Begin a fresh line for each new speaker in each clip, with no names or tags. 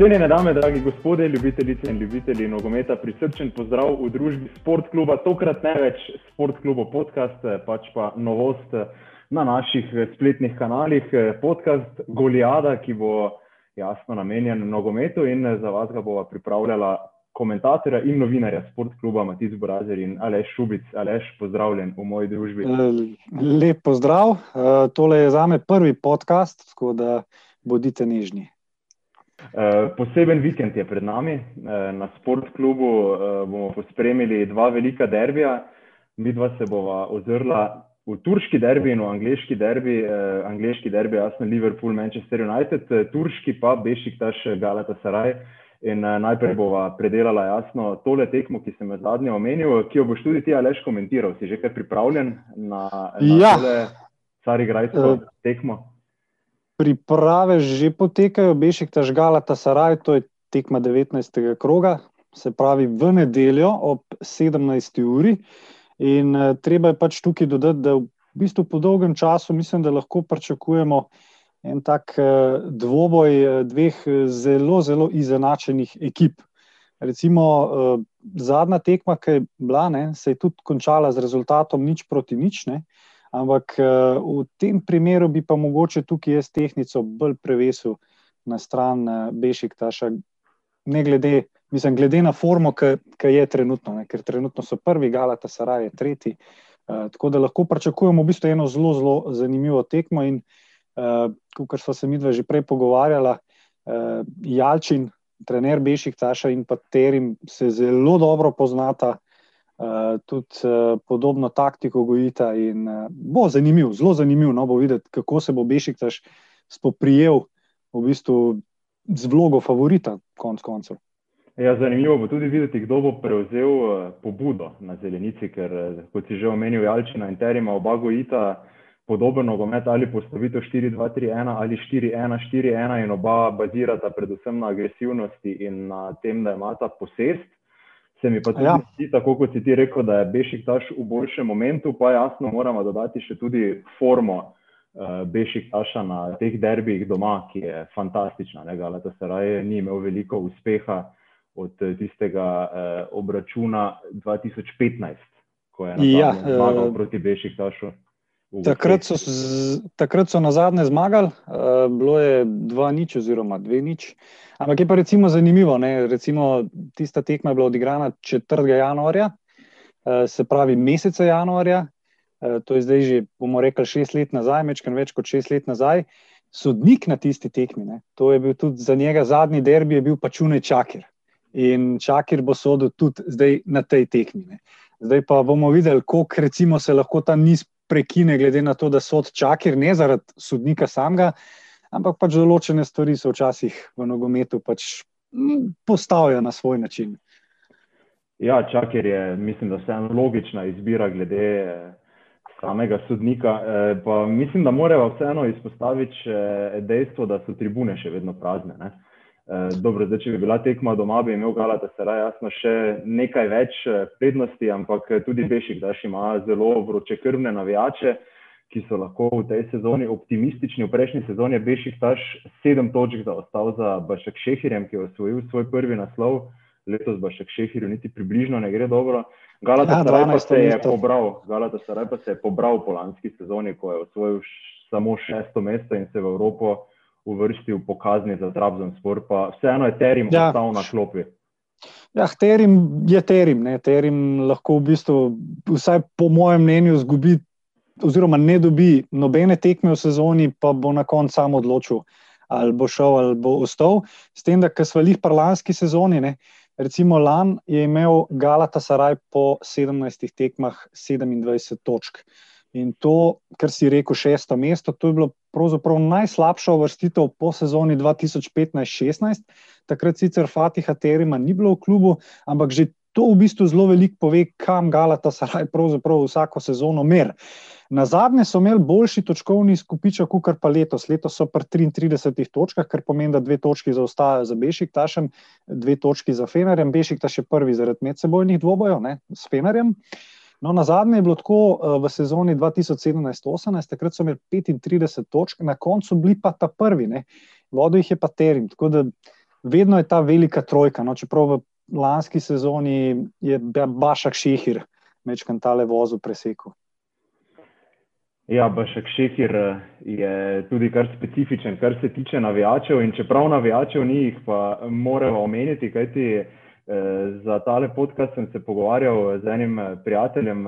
Cenjene dame, dragi gospodje, ljubitelice in ljubitelji nogometa, prisrčen pozdrav v družbi Sport kluba, tokrat ne več Sport kluba podcast, pač pa novost na naših spletnih kanalih, podcast Goliada, ki bo jasno namenjen nogometu in za vas ga bova pripravljala komentatorja in novinarja Sport kluba Matic Borazer in Aleš Šubic. Aleš, pozdravljen v moji družbi.
Lep pozdrav, tole je zame prvi podcast, tako da bodite nežni.
Eh, poseben vikend je pred nami. Eh, na sportklubu eh, bomo pospremili dva velika derbija. Mi dva se bova ozrla v turški derbi in v angliški derbi. Angliški derbi je jasno Liverpool, Manchester United, turški pa Bešiktaš, Galatasaray. In najprej bova predelala jasno tole tekmo, ki sem jo zadnjo omenil, ki jo boš tudi ti, Aleš, komentiral. Si že kaj pripravljen na, na
Ja.
tole Carigrajsko tekmo?
Priprave že potekajo, Bešik Tažgala Tasaraj, to je tekma 19. kroga, se pravi v nedeljo ob 17. uri. In eh, treba je pač tukaj dodati, da v bistvu po dolgem času mislim, da lahko pričakujemo en tak eh, dvoboj eh, dveh eh, zelo, zelo izenačenih ekip. Recimo zadnja tekma, ki je bila, ne, se je tudi končala z rezultatom nič proti nič. Ne. Ampak eh, v tem primeru bi pa mogoče tukaj jaz tehnico bolj prevesil na stran eh, Bešiktaša, ne glede, mislim, glede na formo, ki je trenutno, ne, ker trenutno so prvi, Galata Saraj je tretji. Uh, tako da lahko pričakujemo v bistvu eno zelo, zelo zanimivo tekmo. In, uh, kot smo se mi dva že prej pogovarjala, uh, Jalčin, trener Bešiktaša in pa Terim se zelo dobro poznata. Uh, tudi uh, podobno taktiko gojita, in uh, bo zanimiv, zelo zanimiv, no, bo videti, kako se bo Bešiktaš spoprijel v bistvu z vlogo favorita, konc koncev.
Ja, zanimivo bo tudi videti, kdo bo prevzel eh, pobudo na zelenici, ker, eh, kot si že omenil, Jalčina in Terima oba gojita podoben nogomet ali postavitev 4-2-3-1 ali 4-1-4-1 in oba bazirata predvsem na agresivnosti in na tem, da imata posest. Se mi pa tudi
Ja.
zdi, tako kot si ti rekel, da je Bešiktaš v boljšem momentu, pa jasno moramo dodati še tudi formo uh, Bešiktaša na teh derbijih doma, ki je fantastična. Ne? Galatasaray ni imel veliko uspeha od eh, tistega uh, obračuna 2015, ko je
Ja,
nazadnje zmagal
eh,
proti Bešiktašu.
Takrat so, z, takrat so na zadnje zmagali, uh, bilo je 2-0 oziroma 2-0. Ampak je pa recimo zanimivo, ne? recimo tista tekma je bila odigrana 4. januarja, uh, se pravi meseca januarja, uh, to je zdaj že, bomo rekli, šest let nazaj, mečkam več kot šest let nazaj. Sodnik na tisti tekmi, ne? to je bil tudi za njega zadnji derbi, je bil pač Unej Čakir. In Čakir bo sodel tudi zdaj na tej tekmi. Ne? Zdaj pa bomo videli, koliko recimo se lahko ta niz prekine, glede na to, da sod Čakir ne zaradi sodnika samega, ampak pač določene stvari se včasih v nogometu pač postavijo na svoj način.
Ja, Čakir je, mislim, da vseeno logična izbira glede eh, samega sodnika. Eh, Pa mislim, da moramo vseeno izpostaviti še dejstvo, da so tribune še vedno prazne. Ne? Eh, Dobro, zdaj, če bi bila tekma doma, bi imel Galatasaray jasno še nekaj več eh, prednosti, ampak eh, tudi Bešiktaš ima zelo vročekrvne navijače, ki so lahko v tej sezoni optimistični. V prejšnji sezoni je Bešiktaš sedem točk zaostal za Bašak Šehirjem, ki je osvojil svoj prvi naslov. Letos Bašak Šehirju niti približno ne gre dobro. Galatasaray pa
12.
se je
mesto.
pobral, Galatasaray pa se je pobral po lanski sezoni, ko je osvojil samo šesto mesto in se v Evropo uvrstil po kazni za Trabzonspor, pa vseeno je Terim
Ja.
ostal na klopi.
Ja, terim je terim, ne? terim lahko v bistvu, vsaj po mojem mnenju, zgubi, oziroma ne dobi nobene tekme v sezoni, pa bo na koncu sam odločil, ali bo šel ali bo ostal. S tem, da kar smo jih pri lanski sezoni, ne? recimo lan je imel Galatasaray po 17 tekmah 27 točk. In to, kar si rekel, šesto mesto, to je bilo pravzaprav najslabša uvrstitev po sezoni 2015-16. Takrat sicer Fatiha Terima ni bilo v klubu, ampak že to v bistvu zelo veliko pove, kam Galatasaray pravzaprav vsako sezono mer. Na zadnje so imeli boljši točkovni skupiček, kot pa letos. Letos so pri 33 točkah, kar pomeni, da dve točki zaostajajo za Bešiktašem, dve točki za Fenerjem. Bešiktaš je prvi zaradi medsebojnih dvobojev s Fenerjem. No, na zadnje je bilo tako eh, v sezoni 2017-18, takrat so imeli 35 točk, na koncu bili pa ta prvi, ne. vodil jih je pa Terim. Tako da vedno je ta velika trojka. No, čeprav v lanski sezoni je Bašak Šehir večkrat tale vozu presekal.
Ja, Bašak Šehir eh, je tudi kar specifičen, kar se tiče navijačev. In čeprav navijačev ni jih, pa moramo omeniti, kajti eh, za tale podcast sem se pogovarjal z enim eh, prijateljem,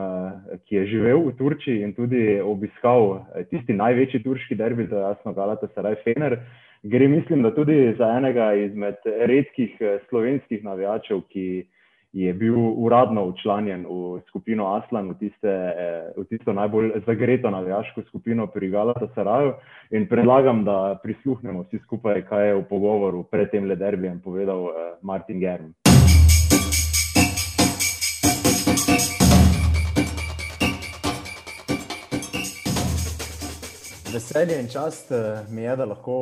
ki je živel v Turčiji in tudi obiskal tisti največji turški derbi, to je jasno Galata Saraj Fener. Gre, mislim, da tudi za enega izmed redkih eh, slovenskih navijačev, ki je bil uradno učlanjen v skupino Aslan, v, tiste, eh, v tisto najbolj zagreto navijaško skupino pri Galata Saraju. In predlagam, da prisluhnemo vsi skupaj, kaj je v pogovoru pred tem lederbijem povedal eh, Martin Germ. Veselje in čast eh, mi je, da lahko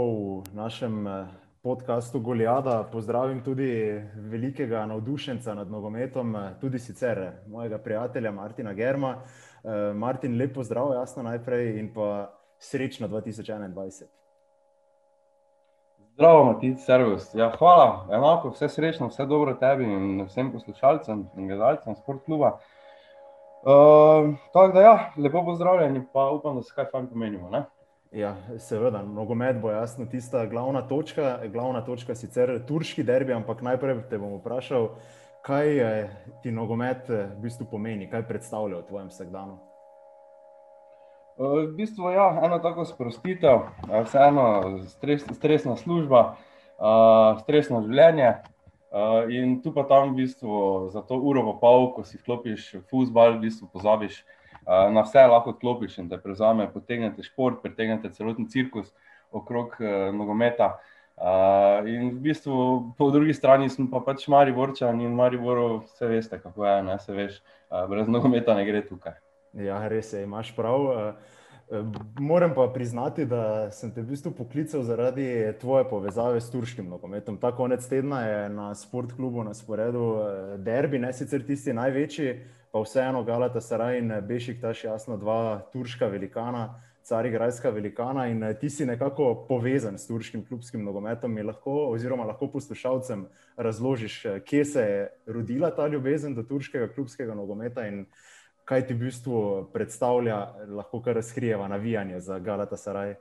v našem eh, podkastu Golijada pozdravim tudi velikega navdušenca nad nogometom, eh, tudi sicer mojega prijatelja Martina Germa. Martin, lepo zdrav, jasno najprej in pa srečno 2021.
Zdravo, Matic, servus. Ja, hvala, enako, vse srečno, vse dobro tebi in vsem poslušalcem in gledalcem sport kluba. Uh, tako da ja, lepo pozdravljeni, pa upam, da se kaj fajn pomenimo. Ne?
Ja, seveda, nogomet bo jasno tista glavna točka. Glavna točka sicer turški derbi, ampak najprej te bom vprašal, kaj ti nogomet v bistvu pomeni, kaj predstavlja v tvojem vsakdanu.
V bistvu je ja, ena tako sprostitev, vseeno stres, stresna služba, stresno življenje. In tu pa tam v bistvu za to uro pa pol, ko si vklopiš v futbal, v bistvu pozabiš na vse lahko odklopiš in te prevzame, potegnete šport, pretegnete celoten cirkus okrog uh, nogometa. Uh, in v bistvu po drugi strani smo pa pač Mari Vorčan in Mari Voro, vse veste, kako je, ne se veš, uh, brez nogometa ne gre tukaj.
Ja, res je, imaš prav. Moram pa priznati, da sem te v bistvu poklical zaradi tvoje povezave s turškim nogometom. Ta konec tedna je na sportklubu na sporedu derbi, ne sicer tisti največji, pa vseeno Galata Saraj in Bešik, taš jasno dva turška velikana, carigrajska velikana in eh, ti si nekako povezan s turškim klubskim nogometom in lahko, oziroma lahko poslušalcem razložiš, eh, kje se je rodila ta ljubezen do turškega klubskega nogometa in kaj ti v bistvu predstavlja, lahko kar razkrijeva navijanje za Galata Saraj.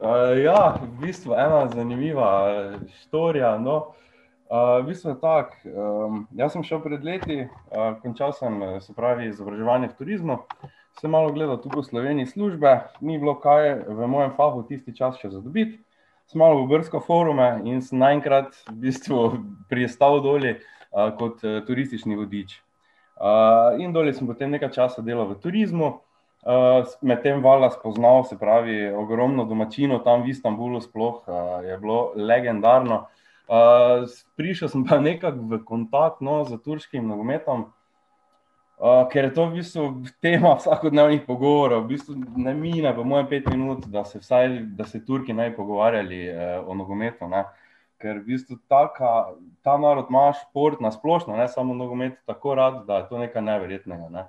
uh, ja, v bistvu ena zanimiva štorija. No. Uh, v bistvu je tako. Um, jaz sem šel pred leti, uh, končal sem se pravi izobraževanje v turizmu, sem malo gledal tu po Sloveniji službe, ni bilo kaj v mojem fahu tisti čas še zadobiti. Sem malo v Brsko forume in sem naenkrat v bistvu pristal dolje uh, kot uh, turistični vodič. Uh, in dolje sem potem nekaj časa delal v turizmu. Uh, Medtem valjda spoznal, se pravi, ogromno domačinov tam v Istanbulu, sploh uh, je bilo legendarno. Uh, prišel sem pa nekako v kontakt no, z turškim nogometom, uh, ker je to v bistvu tema vsakodnevnih pogovorov. V bistvu ne mine, pa moje pet minut, da se, vsaj, da se Turki naj pogovarjali uh, o nogometu. Ne. Ker v bistvu taka, ta narod ima šport na splošno, ne samo nogomet, tako rad, da je to nekaj neverjetnega. Ne.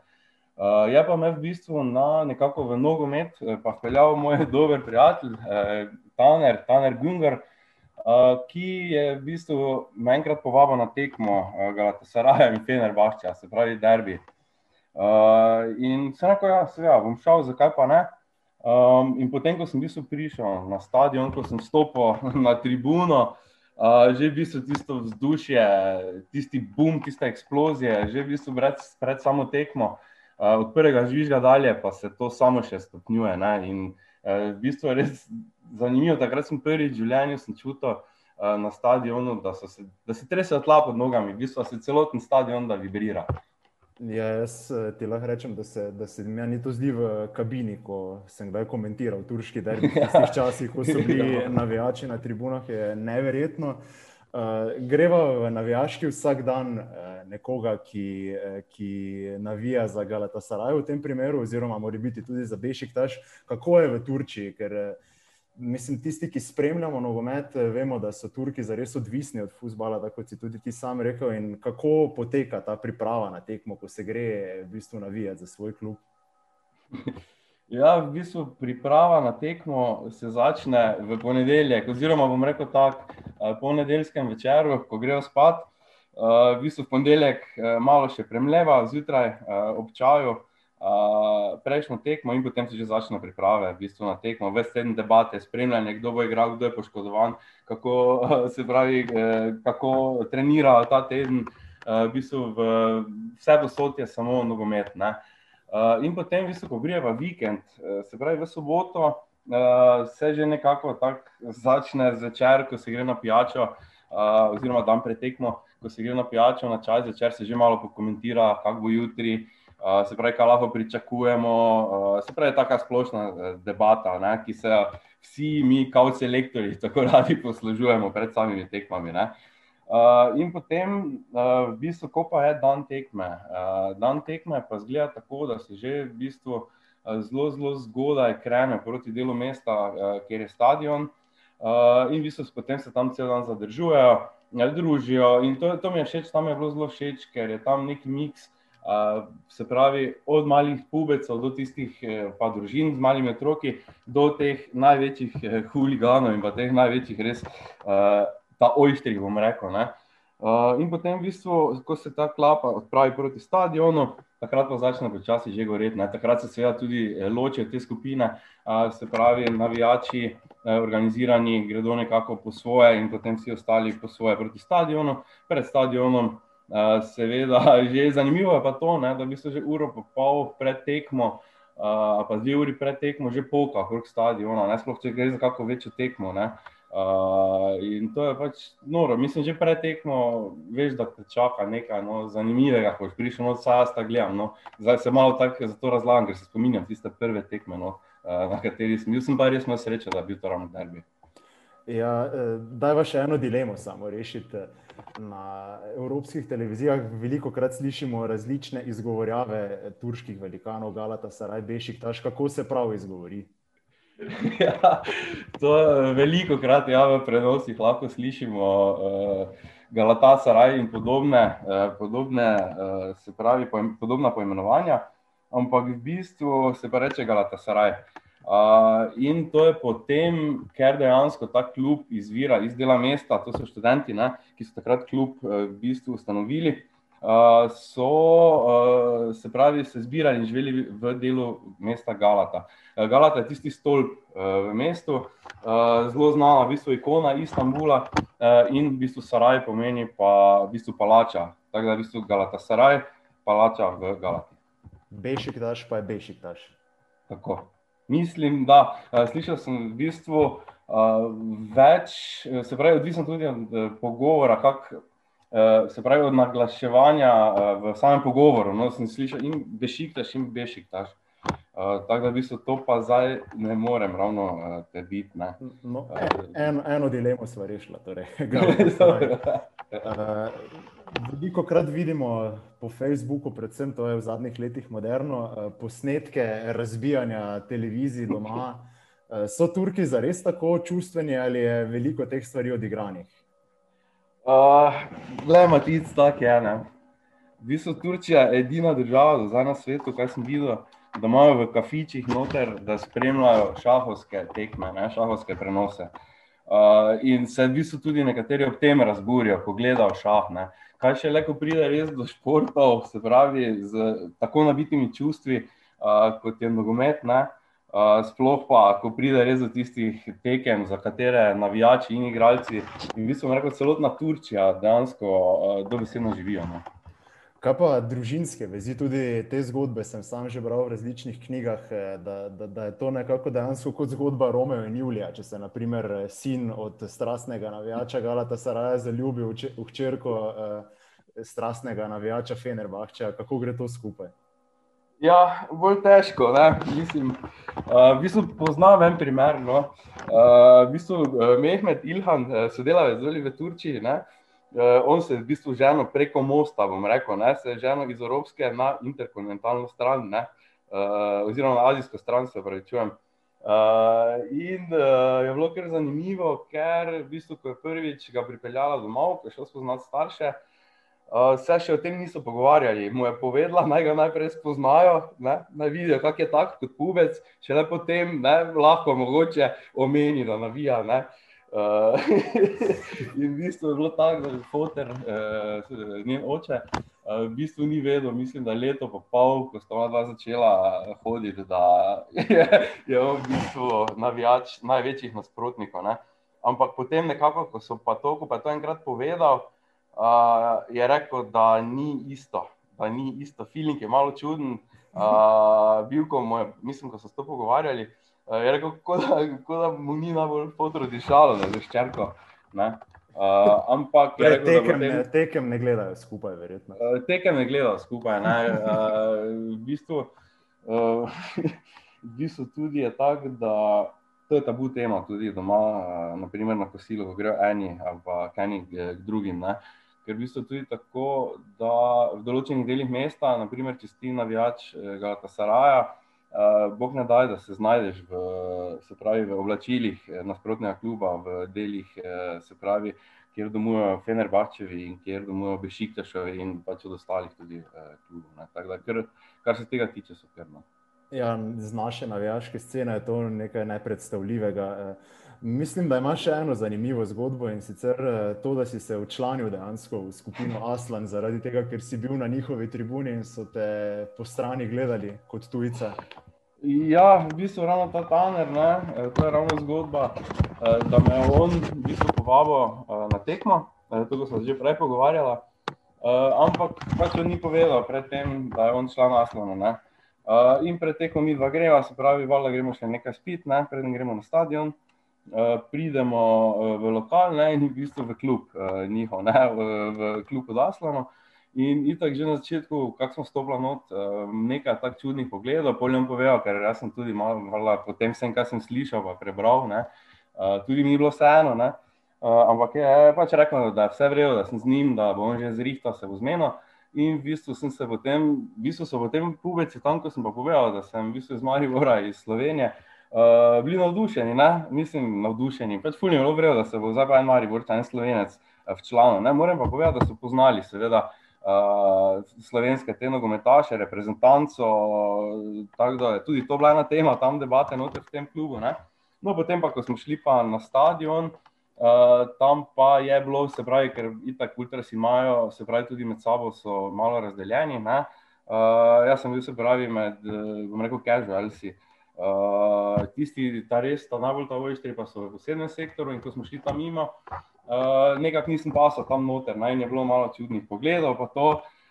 Uh, je pa me v bistvu na nekako v nogomet, pa peljal moj dober prijatelj, eh, Taner, Taner Gungar. Uh, ki je v bistvu enkrat povabil na tekmo uh, Galatasaraja in Fenerbašča, se pravi Derbi. Uh, in se rekel, ja, se ja, bom šel, zakaj pa ne. Um, in potem, ko sem bistvu prišel na stadion, ko sem stopil na tribuno, uh, že v bistvu tisto vzdušje, tisti boom, tiste eksplozije, že v bistvu pred, pred samo tekmo, uh, od prvega žvižga dalje, pa se to samo še stopnjuje. Ne? In v bistvu je res zanimivo. Takrat sem prvič v življenju čutil uh, na stadionu, da, se, da se trese tla pod nogami, v bistvu se celoten stadion da vibrira.
Ja, jaz eh, ti lahko rečem, da se, da se mi to zdi v kabini, ko sem kdaj komentiral turški derbi. V tistih časih, ko so bili ja. navijači na tribunah, je neverjetno. Uh, greva v navijaški vsak dan uh, nekoga, ki, uh, ki navija za Galatasaray v tem primeru, oziroma mora biti tudi za Bešiktaš. Kako je v Turčiji? Ker, uh, mislim, tisti, ki spremljamo nogomet, vemo, da so Turki zares odvisni od futbola, tako kot si tudi ti sam rekel. In kako poteka ta priprava na tekmo, ko se gre v bistvu navijati za svoj klub?
Ja, v bistvu priprava na tekmo se začne v ponedeljek, oziroma bom rekel tako, po nedeljskem večeru, ko grejo spat. V bistvu v ponedeljek malo še premleva, zjutraj ob čaju, prejšnjo tekmo in potem se že začne priprave v bistvu na tekmo. Ves teden debate, spremljanje, kdo bo igral, kdo je poškodovan, kako se pravi, kako trenira ta teden. V bistvu v vse posod je samo nogomet. Ne. In potem, v bistvu, ko greva vikend, se pravi v soboto, se že nekako tako začne zvečer, ko se gre na pijačo, oziroma dan pred tekmo, ko se gre na pijačo, na čaj zvečer, se že malo pokomentira, kako bo jutri, se pravi, kaj lahko pričakujemo. Se pravi, taka splošna debata, ne, ki se vsi mi, kao selektorji, tako radi poslužujemo pred samimi tekmami, ne. Uh, in potem, uh, v bistvu, ko pa je dan tekme. Uh, dan tekme pa zgleda tako, da se že v bistvu zelo, zelo zgodaj krene proti delu mesta, uh, kjer je stadion, uh, in v bistvu potem se tam cel dan zadržujejo, družijo. In to, to mi je všeč, tam je bilo zelo všeč, ker je tam neki miks. Uh, se pravi, od malih pubecev do tistih, pa družin z malimi otroki, do teh največjih huliganov in pa teh največjih res. Ta ojštrih, bom rekel. Uh, in potem, v bistvu, ko se ta klapa odpravi proti stadionu, takrat pa začne počasi že goreti. Ne? Takrat se seveda tudi eh, ločijo te skupine, uh, se pravi, navijači, uh, organizirani, gredo nekako po svoje, in potem vsi ostali po svoje proti stadionu. Pred stadionom, uh, seveda, že zanimivo je pa to, ne? da v bistvu že uro pa pol pred tekmo. Uh, pa dve uri pred tekmo, že polka, okrog stadiona, ne sploh, če gre za kakšno večjo tekmo. Uh, Uh, in to je pač noro. Mislim, že pretekmo, veš, da te čaka nekaj no, zanimivega, ko si prišel od Sasta, gledam. No. Zdaj se malo tako za to razlagam, ker se spominjam tiste prve tekme, no, uh, na kateri sem bil. Sem pa res imel srečo, da bi bil to ravno derbi.
Ja, eh, daj pa še eno dilemo samo rešiti. Na evropskih televizijah veliko krat slišimo različne izgovorjave turških velikanov, Galata, Saraj, Bešik, taš, kako se prav izgovori.
ja, to je veliko krat ja, v prenosih lahko slišimo. Uh, Galatasaray in podobne, uh, podobne uh, se pravi, pojem, podobna poimenovanja, ampak v bistvu se pa reče Galatasaray. Uh, in to je potem, ker dejansko ta klub izvira iz dela mesta, to so študenti, ne, ki so takrat klub uh, v bistvu ustanovili so se pravi, se zbirali in živeli v delu mesta Galata. Galata je tisti stolp v mestu, zelo znana, v bistvu ikona Istanbula in v bistvu Saraj pomeni pa v bistvu palača. Tako da je v bistvu Galata Saraj, palača v Galati.
Bešik daš, pa je bešik daš.
Tako. Mislim, da slišal sem v bistvu več, se pravi, odvisno tudi od pogovora, kako se pravi, od naglaševanja uh, v samem pogovoru. No, sem slišal in bešiktaš, in bešiktaš. Uh, tako da, v bistvu, to pa zdaj ne morem ravno uh, te biti.
No, en, eno dilemo smo rešili. Torej, uh, veliko krat vidimo po Facebooku, predvsem to je v zadnjih letih moderno, uh, posnetke razbijanja televizij doma. Uh, so Turki zares tako čustveni ali je veliko teh stvari odigranih?
Le, Matic, tako je. Ne. V bistvu Turčija je edina država zdaj na svetu, kaj sem videl, da imajo v kafičih noter, da spremljajo šahovske tekme, ne, šahovske prenose. Uh, in se v bistvu tudi nekateri ob tem razburijo, ko gledajo šah. Ne. Kaj še le, ko pride res do športov, se pravi, z tako nabitimi čustvi, uh, kot je nogomet. Uh, sploh pa, ko pride res do tistih tekem, za katere navijači in igralci, in v bistvu rekel, celotna Turčija dejansko uh, dobesedno živijo. No.
Kaj pa družinske vezi, tudi te zgodbe sem sam že bral v različnih knjigah, eh, da, da, da je to nekako dejansko kot zgodba Romeo in Julija. Če se naprimer sin od strastnega navijača Galata Saraja zaljubi v hčerko eh, strastnega navijača Fenerbahča, kako gre to skupaj?
Ja, bolj težko. Mislim, uh, v bistvu poznam en primer. No. Uh, v bistvu, uh, Mehmet Ilhan, uh, sodelavec v Turčiji, uh, on se je v bistvu ženil preko mosta, bom rekel, ne, se je ženil iz Evropske na interkontinentalno stran, ne, uh, oziroma na azijsko stran, se pravi, čujem. Uh, in uh, je bilo kar zanimivo, ker v bistvu, ko je prvič ga pripeljala domov, ko je šel spoznati starše. Uh, se še o tem niso pogovarjali. Mu je povedala, naj ga najprej spoznajo, ne? naj vidijo, kak je tak kot pubec, še le potem ne? lahko mogoče omeni, da navija. Ne? Uh, in v bistvu je bilo tako, da je fotor, uh, njen oče, uh, v bistvu ni vedel, mislim, da je leto pa pol, ko sta dva začela hoditi, da je, je v bistvu navijač največjih nasprotnikov. Ne? Ampak potem nekako, ko so pa to, ko pa to enkrat povedal, uh, je rekel, da ni isto, da ni isto. Feeling je malo čuden. Uh, bil, ko je, mislim, ko so se to pogovarjali, uh, je rekel, kot da, ko da mu ni najbolj potrodišalo, da je ščerko. Uh, ampak
je rekel, tekem, potem, ne, tekem ne gledajo skupaj, verjetno.
Uh, tekem ne gledajo skupaj. Ne, uh, v, bistvu, uh, v bistvu tudi je tako, da to je tabu tema tudi doma, uh, naprimer na kosilo, ko grejo eni ali pa eni k drugim. Ne. Ker v bistvu tudi tako, da v določenih delih mesta, naprimer, če si navijač eh, Galata Saraja, eh, bog ne daj, da se znajdeš v, se pravi, v oblačilih eh, nasprotnega kluba, v delih, se pravi, kjer domujejo Fenerbahčevi in kjer domujejo Bešiktašovi in pač od ostalih tudi klubov. Tako da, kar, kar se tega tiče, so krno.
Ja, z naše navijaške scene je to nekaj nepredstavljivega. Mislim, da imaš še eno zanimivo zgodbo in sicer eh, to, da si se včlanil dejansko v skupino Aslan zaradi tega, ker si bil na njihovi tribuni in so te po strani gledali kot tujca.
Ja, v bistvu ravno ta Taner, ne? Eh, to je ravno zgodba, eh, da me je on v bistvu povabil na tekmo, to smo že prej pogovarjali, ampak pač on ni povedal predtem, da je on član Aslana. In pred tekmo mi dva greva, se pravi, valjda gremo še nekaj spit, ne? preden gremo na stadion. Uh, pridemo uh, v lokal ne, in v bistvu v klub uh, njihov, ne, v, v klub od Aslana. In tako že na začetku, kako smo stopili not, uh, nekaj tako čudnih pogledov, poljem povedal, ker jaz sem tudi malo, malo potem sem, kar sem slišal, pa prebral, ne, uh, tudi mi je bilo vseeno, uh, ampak je pač rekel, da je vse vredno, da sem z njim, da bo on že zrihtal se v zmeno. In v bistvu sem se potem, v bistvu so potem pubeci tam, ko sem pa povedal, da sem v bistvu iz Maribora, iz Slovenije, uh, bili navdušeni, ne? mislim, navdušeni. Pač fulni je bilo vredno, da se bo zdaj en mari, vrta en slovenec eh, v članu. Ne? Moram pa povedati, da so poznali, seveda, uh, slovenske te nogometaše, reprezentanco, tako da je tudi to bila ena tema, tam debate noter v tem klubu. Ne? No, potem pa, ko smo šli pa na stadion. Uh, tam pa je bilo, se pravi, ker itak ultrasi imajo, se pravi, tudi med sabo so malo razdeljeni. Uh, jaz sem bil, se pravi, med, bom rekel, casualsi, uh, Uh, tisti, ta res, ta najbolj ta vojštri, pa so v posebnem sektoru. In ko smo šli tam mimo, uh, nekako nisem pasal tam noter, naj je bilo malo čudnih pogledov, pa to,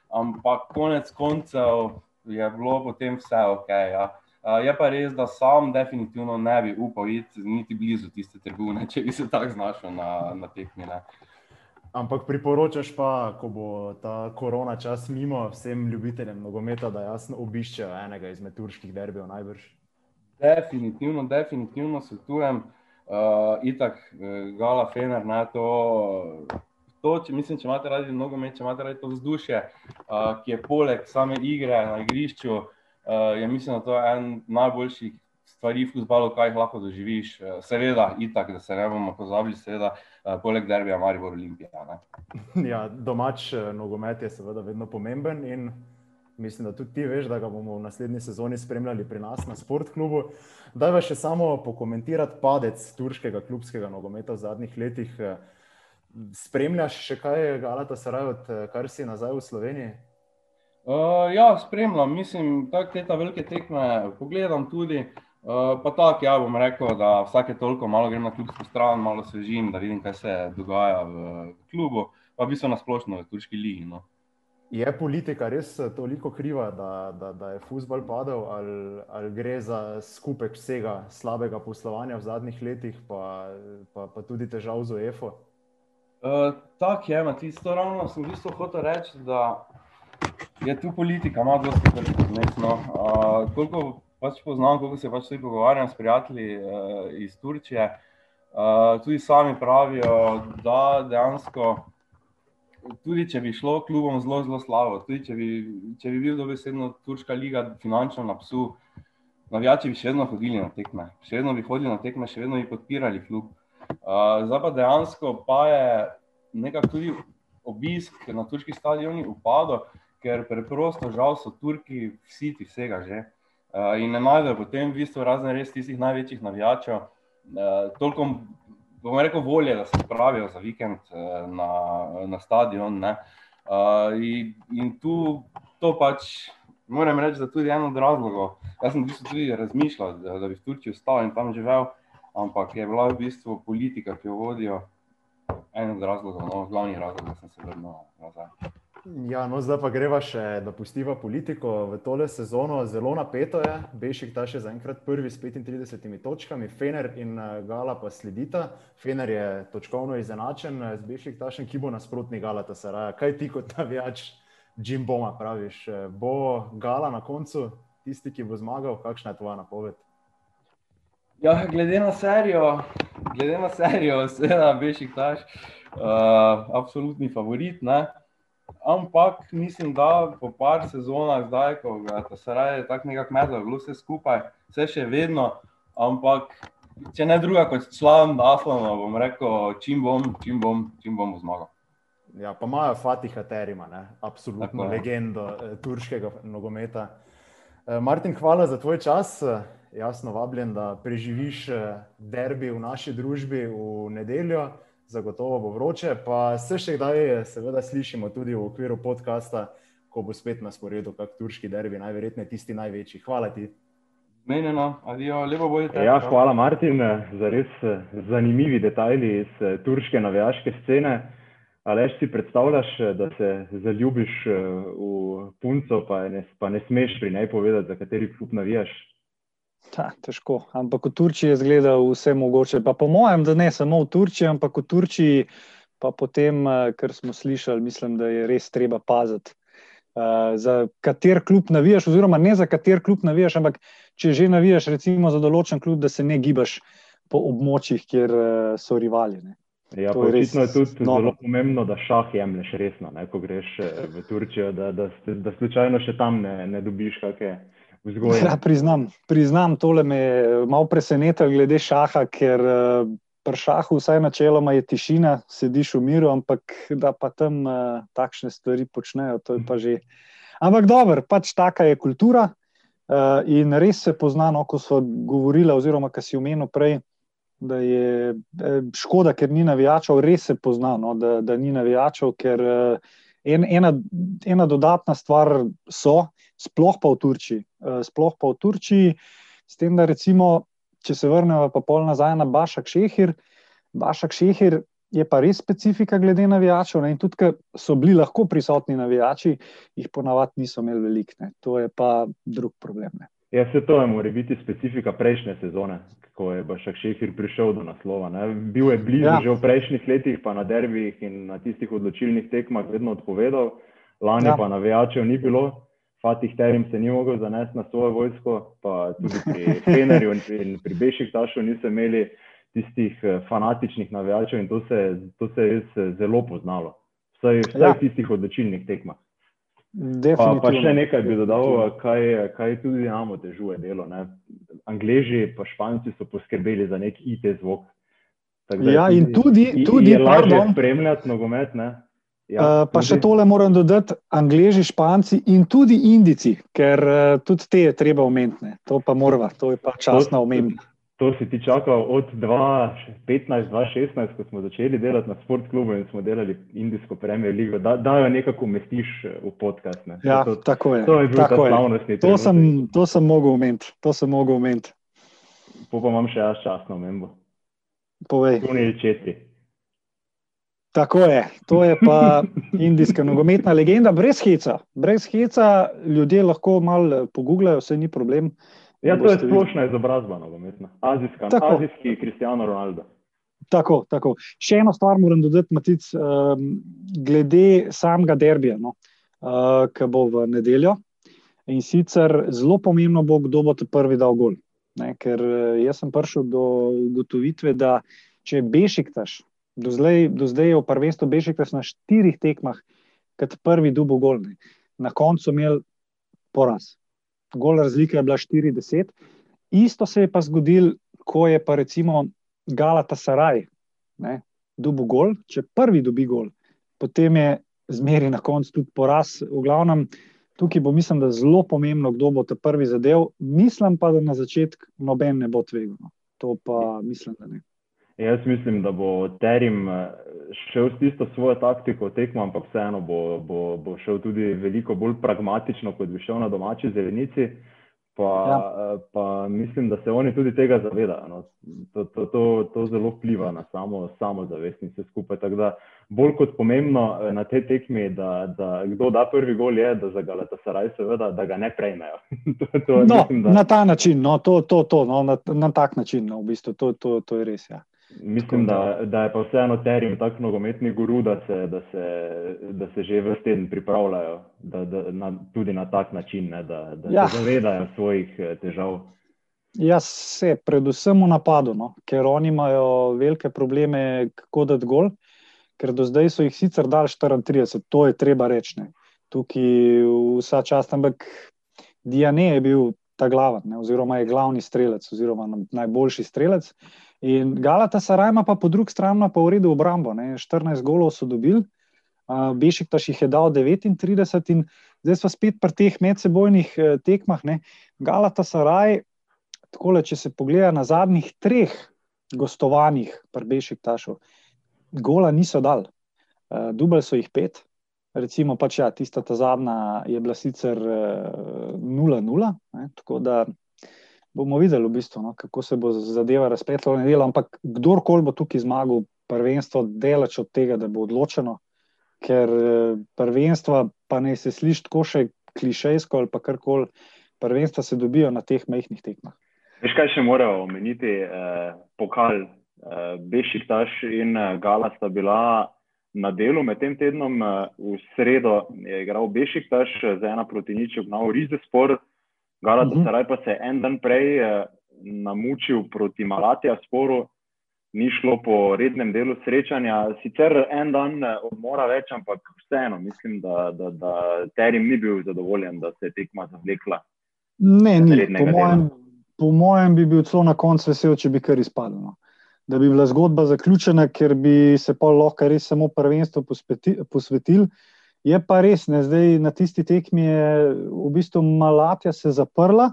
ampak konec koncev je bilo potem vse ok. Ja. Uh, je pa res, da sam definitivno ne bi upal iti niti blizu tiste tribune, če bi se tako znašel na, na tekmi.
Ampak priporočaš pa, ko bo ta korona čas mimo vsem ljubiteljem nogometa, da jasno obiščejo enega izmed turških derbijev najbrž.
Definitivno, definitivno svetujem. Uh, itak, uh, Gala, Fener, ne, to, to če, mislim, če imate radi nogomet, če imate radi to vzdušje, uh, ki je poleg same igre na igrišču, uh, je mislim, da to je en najboljših stvari v futbalu, kaj jih lahko doživiš. Seveda, itak, da se ne bomo pozabili, seveda, uh, poleg derbija, Maribor Olimpija.
Ja, domač nogomet je seveda vedno pomemben in mislim, da tudi ti veš, da ga bomo v naslednji sezoni spremljali pri nas na sportklubu. Da bi še samo pokomentirati padec turškega klubskega nogometa v zadnjih letih. Spremljaš še kaj, Galata Saraj, od kar si nazaj v Sloveniji?
Uh, ja, spremljam, mislim, da te velike tekme pogledam tudi. Uh, pa tako, ja, bom rekel, da vsake toliko malo grem na klubsko stran, malo svežim, da vidim, kaj se dogaja v, v klubu, pa v bistvu na splošno v turški ligi. No.
Je politika res eh, toliko kriva, da, da, da je futbol padel, ali, ali gre za skupek vsega slabega poslovanja v zadnjih letih, pa, pa, pa tudi težav z UEFO?
Uh, Tako je, ti to ravno sem v bistvu hotel reči, da je tu politika, ima dosti kršitev. Uh, koliko pač poznam, koliko se pač tudi pogovarjam s prijatelji uh, iz Turčije, uh, tudi sami pravijo, da dejansko tudi če bi šlo klubom zelo, zelo slabo, tudi če bi, če bi bil dobesedno Turška liga finančno na psu, navijači bi še vedno hodili na tekme, še vedno bi hodili na tekme, še vedno bi podpirali klub. Uh, zdaj pa dejansko pa je nekako tudi obisk na turških stadionih upadal, ker preprosto žal so Turki vsi ti vsega že. Uh, in ne najdejo potem v bistvu razne res tistih največjih navijačev. Uh, toliko, bomo rekel, volje, da se spravijo za vikend uh, na, na stadion. Uh, in, in tu to pač moram reči, da je tudi en od razlogov. Jaz sem v bistvu tudi razmišljal, da, da bi v Turčiji ostal in tam živel, ampak je bila v bistvu politika, ki jo vodijo, en od razlogov, no, glavni razlog, da sem se vrnil nazaj.
Ja, no, zdaj pa greva še, da pustiva politiko v tole sezono. Zelo napeto je, Bešik ta še zaenkrat prvi s 35 točkami, Fener in eh, Gala pa sledita. Fener je točkovno izenačen z eh, Bešik tašem, ki bo nasprotni Gala ta Saraja. Kaj ti kot navijač Jim Boma praviš? Eh, bo Gala na koncu tisti, ki bo zmagal? Kakšna je tvoja napoved?
Ja, glede na serijo, glede na serijo, seveda Bešik taš, uh, absolutni favorit. Ne? Ampak mislim, da po par sezonah, zdaj, ko se raje tako nekako medlo, vse skupaj, vse še vedno. Ampak, če ne druga kot član Aslana, bom rekel, čim bom, čim bom, čim bom zmagal.
Ja, pa imajo Fatiha Terima, ne? absolutno tako, legendo eh, turškega nogometa. Eh, Martin, hvala za tvoj čas. Jasno, vabljen, da preživiš eh, derbi v naši družbi v nedeljo zagotovo bo vroče. Pa se še kdaj, seveda, slišimo tudi v okviru podcasta, ko bo spet na sporedu, kak turški derbi, najverjetneje tisti največji. Hvala ti.
Menjeno, adijo, lepo bojite.
Ja, hvala, Martin, za res eh, zanimivi detajli iz eh, turške navijaške scene. Ali si predstavljaš, eh, da se zaljubiš v punco, pa ne, pa ne smeš pri njej povedati, za kateri klub navijaš?
Ta, težko, ampak v Turčiji je zgledal vse mogoče. Pa po mojem, da ne samo v Turčiji, ampak v Turčiji, pa potem, eh, kar smo slišali, mislim, da je res treba paziti. Uh, za kater klub navijaš, oziroma ne za kater klub navijaš, ampak če že navijaš, recimo za določen klub, da se ne gibaš po območjih, kjer uh, so rivali. Ne.
Ja, očitno je tudi novo. zelo pomembno, da šah jemliš resno, ne, ko greš v Turčijo, da, da, da, da slučajno še tam ne, ne dobiš kakšne vzgoje.
Ja, priznam, priznam, tole me je malo presenetilo glede šaha, ker uh, pri šahu vsaj načeloma je tišina, sediš v miru, ampak da pa tam uh, takšne stvari počnejo, to je pa že. Ampak dobro, pač taka je kultura uh, in res se pozna, no, ko so govorili, oziroma kar si omenil prej. Da je škoda, ker ni navijačev, res se pozna, no, da, da ni navijačev, ker en, ena, ena dodatna stvar so, sploh pa v Turčiji. Eh, sploh pa v Turčiji, s tem, da recimo, če se vrnemo pa pol nazaj na Bašak Šehir, Bašak Šehir je pa res specifika glede navijačev. Ne? In tudi, ker so bili lahko prisotni navijači, jih ponavadi niso imeli veliko. To je pa drug problem. Ne?
Ja, se to je mora biti specifika prejšnje sezone, ko je Bašak Šehir prišel do naslova. Ne? Bil je blizu ja. že v prejšnjih letih, pa na derbih in na tistih odločilnih tekmah vedno odpovedal, lani ja. pa navijačev ni bilo. Fatih Terim se ni mogel zanesti na svojo vojsko, pa tudi pri Fenerju in pri, pri Beših Tašu niso imeli tistih eh, fanatičnih navijačev in to se, to se je res eh, zelo poznalo. Vsaj, vsaj ja. v tistih odločilnih tekmah. Pa, pa še nekaj bi dodal, kaj, kaj tudi imamo težuje delo. Ne? Angleži pa Španci so poskrbeli za nek IT zvok.
Ja, in tudi, tudi
je lažje spremljati nogomet. Ne?
Ja, uh, pa še tole moram dodati, angliži, španci in tudi indici, ker uh, tudi te je treba omeniti. To pa moramo, to je pa časna omemba.
To si ti čakal od 2015-2016, ko smo začeli delati na sportklubu in smo delali Indijsko premijo ligo, da, da jo nekako umestiš eh, v podcast. Ne.
Ja, to, tako je.
To je bilo slavnostni.
To, to sem mogel omeniti. To sem mogel omeniti.
Po pa imam še jaz časno omembo.
Povej.
Tunil četi.
Tako je, to je pa indijska nogometna legenda, brez heca. Brez heca ljudje lahko malo pogooglajo, vse ni problem.
Ja, to je splošna izobrazba nogometna, azijska, tako. azijski Kristijano Ronaldo.
Tako, tako. Še eno stvar moram dodati, Matic, um, glede samega derbija, no, uh, ki bo v nedeljo. In sicer zelo pomembno bo, kdo bo te prvi dal gol. Ne, ker jaz sem prišel do ugotovitve, da če Bešiktaš Do zdaj, do zdaj je v prvenstvu Bešiktas na štirih tekmah, kot prvi dubo golni. Na koncu imel poraz. Gol razlika je bila 40. Isto se je pa zgodil, ko je pa recimo Galata Saraj, dubo gol, če prvi dobi gol, potem je zmeri na koncu tudi poraz. V glavnem, tukaj bo, mislim, da zelo pomembno, kdo bo te prvi zadev. Mislim pa, da na začetku noben ne bo tvegal. No. To pa mislim, da ne.
Jaz mislim, da bo Terim eh, šel s tisto svojo taktiko tekmo, ampak vseeno bo, bo, bo šel tudi veliko bolj pragmatično, kot bi šel na domači zelenici. Pa, ja. Eh, pa mislim, da se oni tudi tega zavedajo. No. To, to, to, to zelo vpliva na samo, samo zavest in vse skupaj. Tako da bolj kot pomembno eh, na tej tekmi, da, da kdo da prvi gol, je, da za Galatasaraj seveda, da ga ne prejmejo.
to, to, no, mislim, da... Na ta način, no, to, to, to, no, na, na tak način, no, v bistvu, to, to, to je res. Ja.
Mislim, da, da je pa vseeno terim tako nogometni guru, da se, da se, da se že vrste teden pripravljajo da, da, na, tudi na tak način, ne, da, da ja. se zavedajo svojih eh, težav.
Ja, se, predvsem v napadu, no, ker oni imajo velike probleme, kako da gol, ker do zdaj so jih sicer dali 34, to je treba reči. Ne. Tukaj vsa čast, ampak Diane je bil ta glaven, oziroma je glavni strelec, oziroma najboljši strelec. In Galata Sarajma pa po drugi strani pa v redu obrambo. Ne. 14 golov so dobili, uh, Bešik pa jih je dal 39 in zdaj smo spet pri teh medsebojnih uh, tekmah. Ne. Galata Saraj, takole, če se pogleda na zadnjih treh gostovanjih pri Bešik Tašu, gola niso dal. Uh, Dubaj so jih pet. Recimo, pač ja, tista ta zadnja je bila sicer 0-0, uh, tako da bomo videli, v bistvu, no, kako se bo zadeva razpletla v nedeljo. Ampak kdorkoli bo tukaj zmagal, prvenstvo delač od tega, da bo odločeno, ker eh, prvenstva, pa ne se sliši tako še klišejsko ali pa karkoli, prvenstva se dobijo na teh mehkih tekmah.
Veš, kaj še moramo omeniti? Eh, pokal, eh, Bešiktaš in eh, Gala sta bila. Na delu med tem tednom eh, v sredo je igral Bešiktaš za ena proti nič, obnov Rizespor, Galata uh -huh. Saraj pa se je en dan prej eh, namučil proti Malatija sporu, ni šlo po rednem delu srečanja. Sicer en dan eh, odmora več, ampak vseeno mislim, da, da, da Terim ni bil zadovoljen, da se je tekma zavlekla.
Ne, ni. Po mojem, po mojem bi bil celo na koncu vesel, če bi kar izpadlo. No. Da bi bila zgodba zaključena, ker bi se pa lahko res samo prvenstvo posvetili. Je pa res, ne, zdaj na tisti tekmi je v bistvu Malatija se zaprla,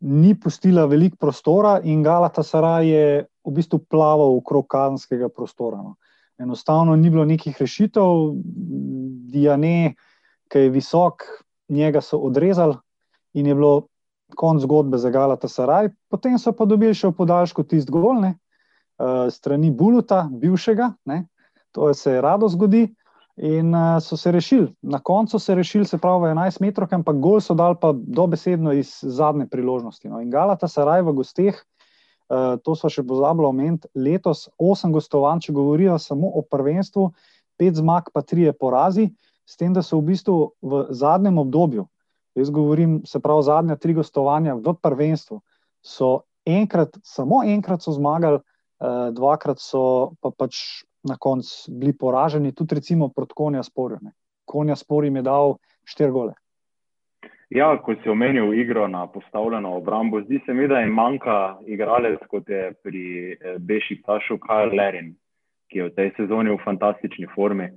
ni pustila veliko prostora in Galata Saraj je v bistvu plaval okrog kazenskega prostora. No. Enostavno ni bilo nekih rešitev, Diane, ki je visok, njega so odrezali in je bilo konc zgodbe za Galata Saraj. Potem so pa dobili še v podaljšku tist golne, uh, strani Buluta, bivšega, ne. to se je rado zgodi. In uh, so se rešili, na koncu se rešili, se pravi, 11 metrov, ampak gol so dal pa dobesedno iz zadnje priložnosti. No. In Galata Saraj v gosteh, uh, to so še pozabili omeniti, letos 8 gostovanj, če govorijo samo o prvenstvu, 5 zmag, pa 3 porazi, s tem, da so v bistvu v zadnjem obdobju, jaz govorim, se pravi, zadnja 3 gostovanja v prvenstvu, so enkrat, samo enkrat so zmagali, uh, dvakrat so pa pač na koncu bili poraženi, tudi recimo proti Konja Sporju. Konja Spor jim je dal štiri gole.
Ja, ko si omenil igro na postavljeno obrambo, zdi se mi, da jim manjka igralec, kot je pri eh, Beši Tašu, Kajl Lerin, ki je v tej sezoni v fantastični formi.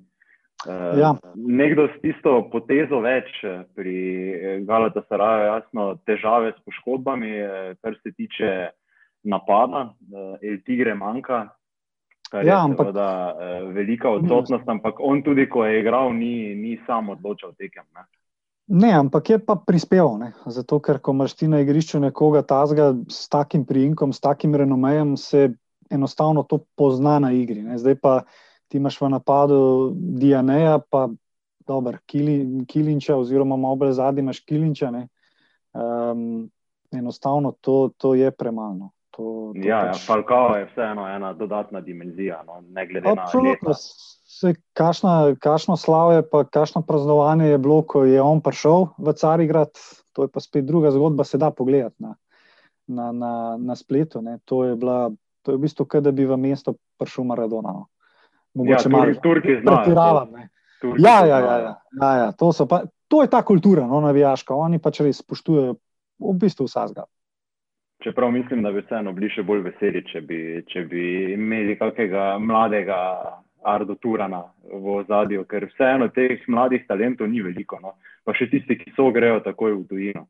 Uh, ja. Nekdo s tisto potezo več eh, pri Galata Saraju, jasno, težave s poškodbami, kar se tiče napada, El Tigre manjka, kar ja, je ampak, seveda eh, velika odsotnost, ampak on tudi, ko je igral, ni, ni sam odločal tekem. Ne?
ne, ampak je pa prispeval. Ne? Zato, ker ko imaš ti na igrišču nekoga tazga s takim prijimkom, s takim renomejem, se enostavno to pozna na igri. Ne? Zdaj pa ti imaš v napadu Dianeja, pa dober, Kili, Kilinča, oziroma malo bolj zadnji imaš Kilinča. Um, enostavno to, to je premalo.
To, to ja, ja pač... ja, Falkao je vseeno ena dodatna dimenzija, no, ne glede
Absolutno. na to. Kakšno, kakšno slavje, pa kakšno praznovanje je bilo, ko je on prišel v Carigrad, to je pa spet druga zgodba, se da pogledati na, na, na, na spletu. Ne. To je, bila, to je v bistvu, kot da bi v mesto prišel Maradona. No.
Mogoče ja, malo Turki
znajo. Ja, ja, ja, ja, ja, ja, to, pa, to je ta kultura, no, navijaška. Oni pač res spoštujejo v bistvu vsega.
Čeprav mislim, da bi vseeno bili še bolj veseli, če bi, če bi imeli kakega mladega Ardo Turana v ozadju, ker vseeno teh mladih talentov ni veliko, no? pa še tisti, ki so grejo takoj v tujino.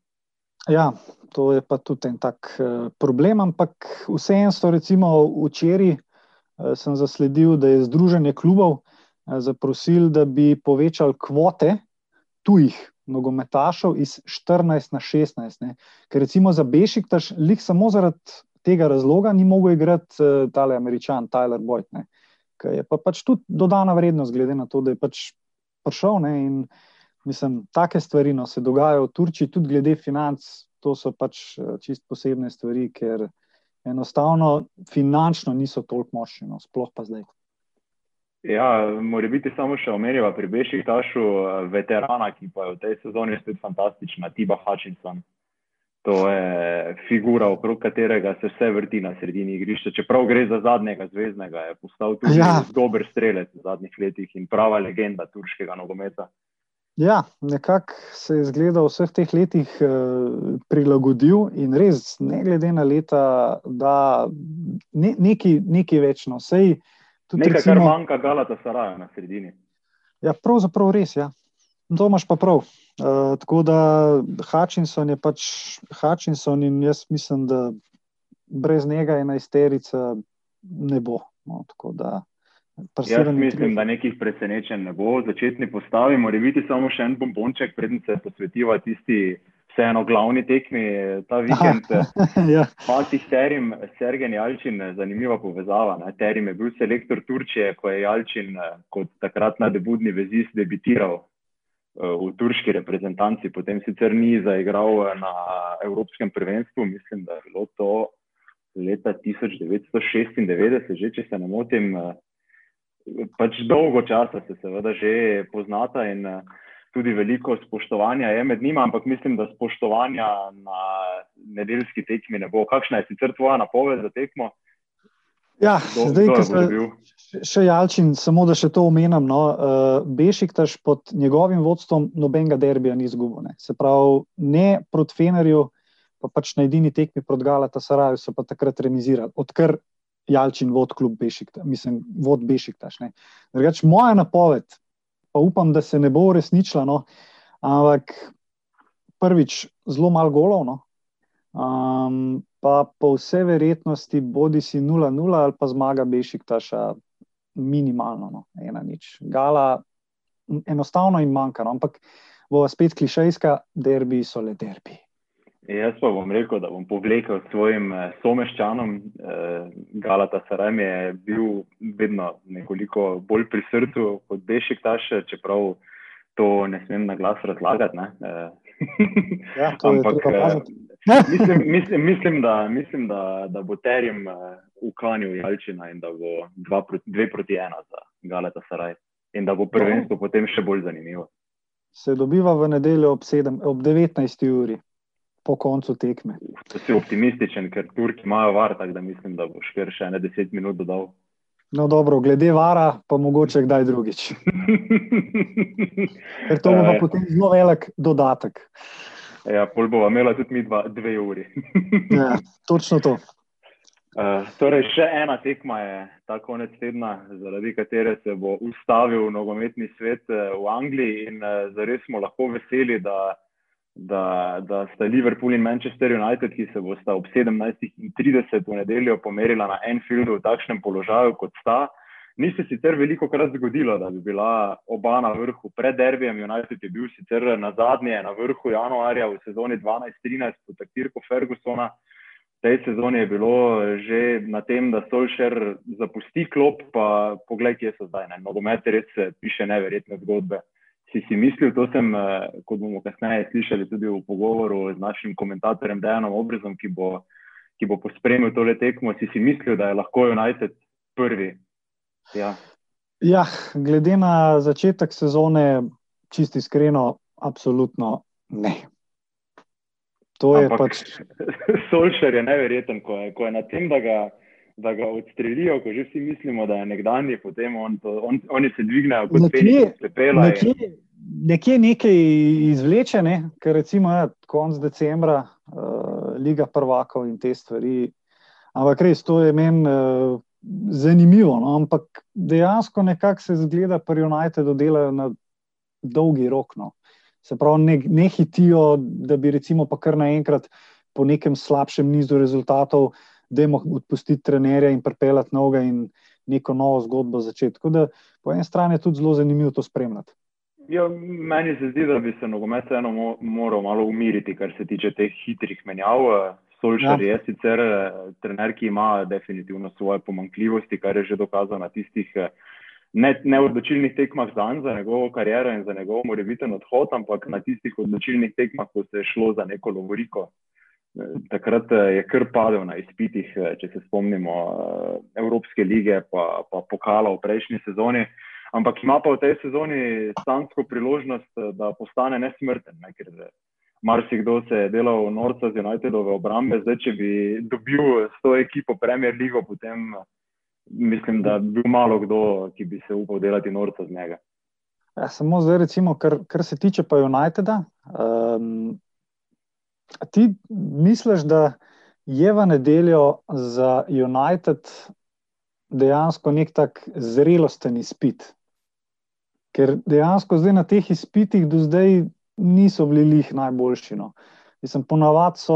Ja, to je pa tudi en tak uh, problem, ampak vseeno so recimo včeraj uh, sem zasledil, da je Združenje klubov uh, zaprosil, da bi povečali kvote tujih nogometašov iz 14 na 16. Ne. Ker recimo za Bešiktaš, lik samo zaradi tega razloga ni mogel igrati uh, tale američan Tyler Boyd. Ne. Ker je pa pač tudi dodana vrednost, glede na to, da je pač prišel. Ne, in, mislim, take stvari no, se dogajajo v Turčiji, tudi glede financ. To so pač uh, čist posebne stvari, ker enostavno finančno niso toliko močni, no, sploh pa zdaj.
Ja, mora biti samo še omenjava pri Bešiktašu, veterana, ki pa je v tej sezoni spet fantastična, Tiba Hutchinson. To je figura, okrog katerega se vse vrti na sredini igrišča. Čeprav gre za zadnjega zvezdnega, je postal tudi ja. dober strelec v zadnjih letih in prava legenda turškega nogometa.
Ja, nekako se je zgleda v vseh teh letih uh, prilagodil in res, ne glede na leta, da ne, neki, neki večno. Sej,
Nekaj, recimo, kar manjka, galata saraja na sredini.
Ja, pravzaprav res, ja. To imaš pa prav. Uh, tako da Hutchinson je pač Hutchinson in jaz mislim, da brez njega je najsterica ne bo. No,
da, jaz mislim, da nekih presenečenj ne bo. Začetni postavi, mora biti samo še en bombonček, predtem se posvetiva tisti vseeno glavni tekmi ta vikend. ja. Fatih Terim, Sergen Jalčin, zanimiva povezava. Ne. Terim je bil selektor Turčije, ko je Jalčin kot takrat na debudni vezist debitiral v turški reprezentanci, potem sicer ni zaigral na Evropskem prvenstvu, mislim, da je bilo to leta 1996, že če se ne motim. Pač dolgo časa se seveda že poznata in uh, tudi veliko spoštovanja je med njima, ampak mislim, da spoštovanja na nedeljski tekmi ne bo. Kakšna je sicer tvoja napoved za tekmo?
Ja, do, zdaj, ki smo še Jalčin, samo da še to omenam. No, uh, Bešiktaš pod njegovim vodstvom nobenega derbija ni izgubil. Se pravi, ne proti Fenerju, pa pač na edini tekmi proti Galata Saraju so pa takrat remizirali, odkar Jalčin vod klub Bešiktaš, mislim, vod Bešiktaš. Drugač, moja napoved, pa upam, da se ne bo uresničila. No. Ampak prvič, zelo malo golovno. Um, pa po vsej verjetnosti bodi si 0-0 ali pa zmaga Bešiktaša minimalno, no. ena nič. Gala enostavno jim manjka, no. ampak bo spet klišejska, derbi so le derbi.
Jaz pa bom rekel, da bom povlekel svojim eh, someščanom. Eh, Galata Sarajm je bil vedno nekoliko bolj pri srcu kot Bešik Taš, čeprav to ne smem na glas razlagati. Ne? Eh, ja, Ampak mislim, mislim, mislim, da, mislim da, da bo Terjem uklanil Jalčina in da bo dva, dve proti ena za Galata Saraj in da bo prvenstvo no. potem še bolj zanimivo.
Se dobiva v nedeljo ob, ob 19. uri po koncu tekme.
To si optimističen, ker Turki imajo var, tako da mislim, da boš kar še ne deset minut dodal.
No, dobro, glede vara, pa mogoče kdaj drugič. ker to bo pa potem zelo velik dodatek.
Ja, pol bova imela tudi mi dva, dve uri.
ja, točno to.
Uh, torej, še ena tekma je ta konec tedna, zaradi katere se bo ustavil nogometni svet uh, v Angliji, in uh, zares smo lahko veseli, da da, da sta Liverpool in Manchester United, ki se bosta ob 17:30 v nedeljo pomerila na Enfieldu v takšnem položaju, kot sta. Ni se sicer veliko krat zgodilo, da bi bila oba na vrhu pred derbijem. United je bil sicer na zadnje, na vrhu januarja v sezoni 12-13 pod taktirko Fergusona. V tej sezoni je bilo že na tem, da Solšer zapusti klop, pa poglej, kje so zdaj. Nogomet res piše neverjetne zgodbe si si mislil, to sem, eh, kot bomo kasneje slišali tudi v pogovoru z našim komentatorjem Dejanom Obrezom, ki bo, ki bo pospremil tole tekmo, si si mislil, da je lahko United prvi. Ja.
ja, glede na začetek sezone, čisti iskreno, absolutno ne. To je Ampak, pač.
Solšer je neverjeten, ko je, ko je na tem, da ga da ga odstrelijo, ko že vsi mislimo, da je nekdanji, potem on to, on, oni se dvignejo kot nekje, pepela.
Nekje, nekje nekaj izvleče, ne? ker recimo je ja, konc decembra, uh, Liga prvakov in te stvari. Ampak res, to je meni uh, zanimivo, no? ampak dejansko nekako se zgleda, da pri Unitedu delajo na dolgi rok. No? Se pravi, ne, ne hitijo, da bi recimo pa kar naenkrat po nekem slabšem nizu rezultatov, da jim odpustiti trenerja in pripeljati novega in neko novo zgodbo začeti. Tako da po eni strani je tudi zelo zanimivo to spremljati.
Ja, meni se zdi, da bi se nogomet eno moral malo umiriti, kar se tiče teh hitrih menjav. Solšar ja. je sicer eh, trener, ki ima definitivno svoje pomankljivosti, kar je že dokazal na tistih eh, neodločilnih ne tekmah za, za njegovo kariero in za njegov morebiten odhod, ampak na tistih odločilnih tekmah, ko se je šlo za neko lovoriko. Eh, takrat je kar padel na izpitih, če se spomnimo Evropske lige, pa, pa pokala v prejšnji sezoni ampak ima pa v tej sezoni stansko priložnost, da postane nesmrten. Ne, ker marsikdo se je delal norca z Unitedove obrambe, zdaj, če bi dobil s to ekipo Premier League, potem mislim, da bi bil malo kdo, ki bi se upal delati norca z njega.
Ja, samo zdaj, recimo, kar, kar se tiče pa Uniteda. Um, ti misliš, da je v nedeljo za United dejansko nek tak zrelosten izpit, ker dejansko zdaj na teh izpitih do zdaj niso bili lih najboljši. No. Mislim, ponavadi so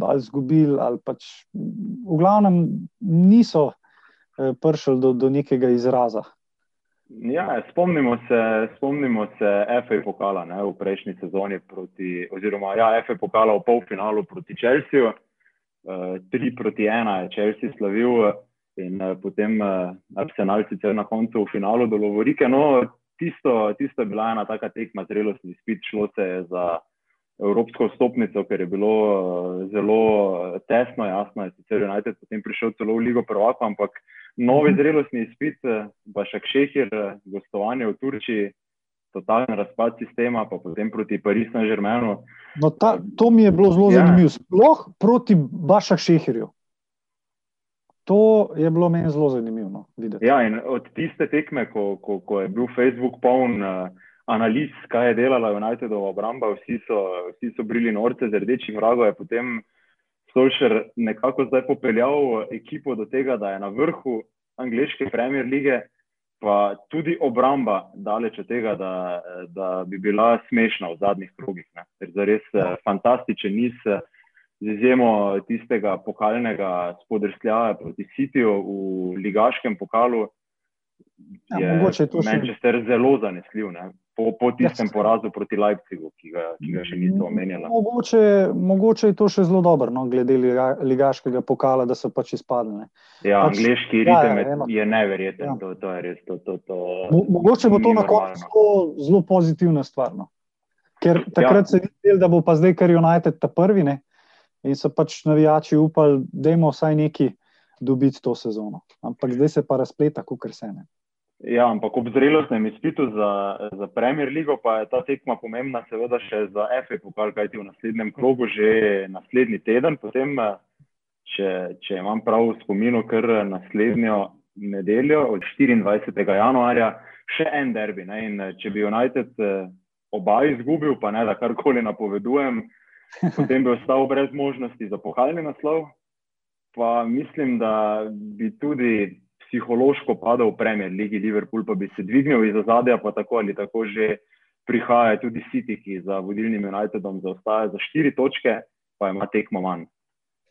ali izgubili, ali pač v glavnem niso eh, prišli do, do nekega izraza.
Ja, spomnimo se, spomnimo se FA pokala ne, v prejšnji sezoni, proti, oziroma ja, FA pokala v polfinalu proti Čelsiju. Uh, tri proti ena je Chelsea slavil, in uh, potem uh, Arsenal sicer na koncu v finalu do Lovorike. No, tisto, tisto je bila ena taka tekma, zrelostni spit, šlo se je za evropsko stopnico, ker je bilo eh, zelo eh, tesno, jasno je, sicer United potem prišel celo v Ligo prvaka, ampak novi zrelostni spit, pa še Kšehir, gostovanje v Turčiji, totalen razpad sistema, pa potem proti Parizu na Žermenu.
No, ta, to mi je bilo zelo ja. zanimivo, sploh proti Baša Kšehirju. To je bilo meni zelo zanimivo no, videti.
Ja, od tiste tekme, ko, ko, ko je bil Facebook poln uh, analiz, kaj je delala Unitedova obramba, vsi so, vsi so brili norce z rdečih vragov, je potem Solšer nekako zdaj popeljal ekipo do tega, da je na vrhu angliške premier lige, pa tudi obramba daleč od tega, da, da bi bila smešna v zadnjih krogih. Res ja. fantastičen niz. Uh, z izjemo tistega pokalnega spodrsljaja proti Sitiju v ligaškem pokalu, ja, je ja, Manchester še... zelo zanesljiv. Ne? Po, po tistem ja, porazu proti Leipzigu, ki ga, ki ga še nismo omenjali.
Mogoče, mogoče je to še zelo dobro, no, glede ligaškega pokala, da so pač izpadli.
Ja, pač, angliški ja, ritem ja, je neverjeten. Ja. To, to je res, to, to, to
mogoče bo to na koncu zelo pozitivna stvar. No. Ker takrat ja. se je videl, da bo pa zdaj kar United ta prvi. Ne? In so pač navijači upali, da imamo vsaj neki dobiti to sezono. Ampak zdaj se pa razpleta, kot se ne.
Ja, ampak ob zrelostnem izpitu za, za Premier League pa je ta tekma pomembna, seveda še za FE, pokal, kajti v naslednjem krogu že naslednji teden. Potem, če, če imam prav v spominu, kar naslednjo nedeljo, od 24. januarja, še en derbi. Ne? In če bi United oba izgubil, pa ne da karkoli napovedujem, potem bi ostal brez možnosti za pohaljni naslov. Pa mislim, da bi tudi psihološko padel v Premier League, Liverpool pa bi se dvignil iz zadja, pa tako ali tako že prihaja tudi City, ki za vodilnim Unitedom zaostaja za štiri točke, pa ima tekmo manj.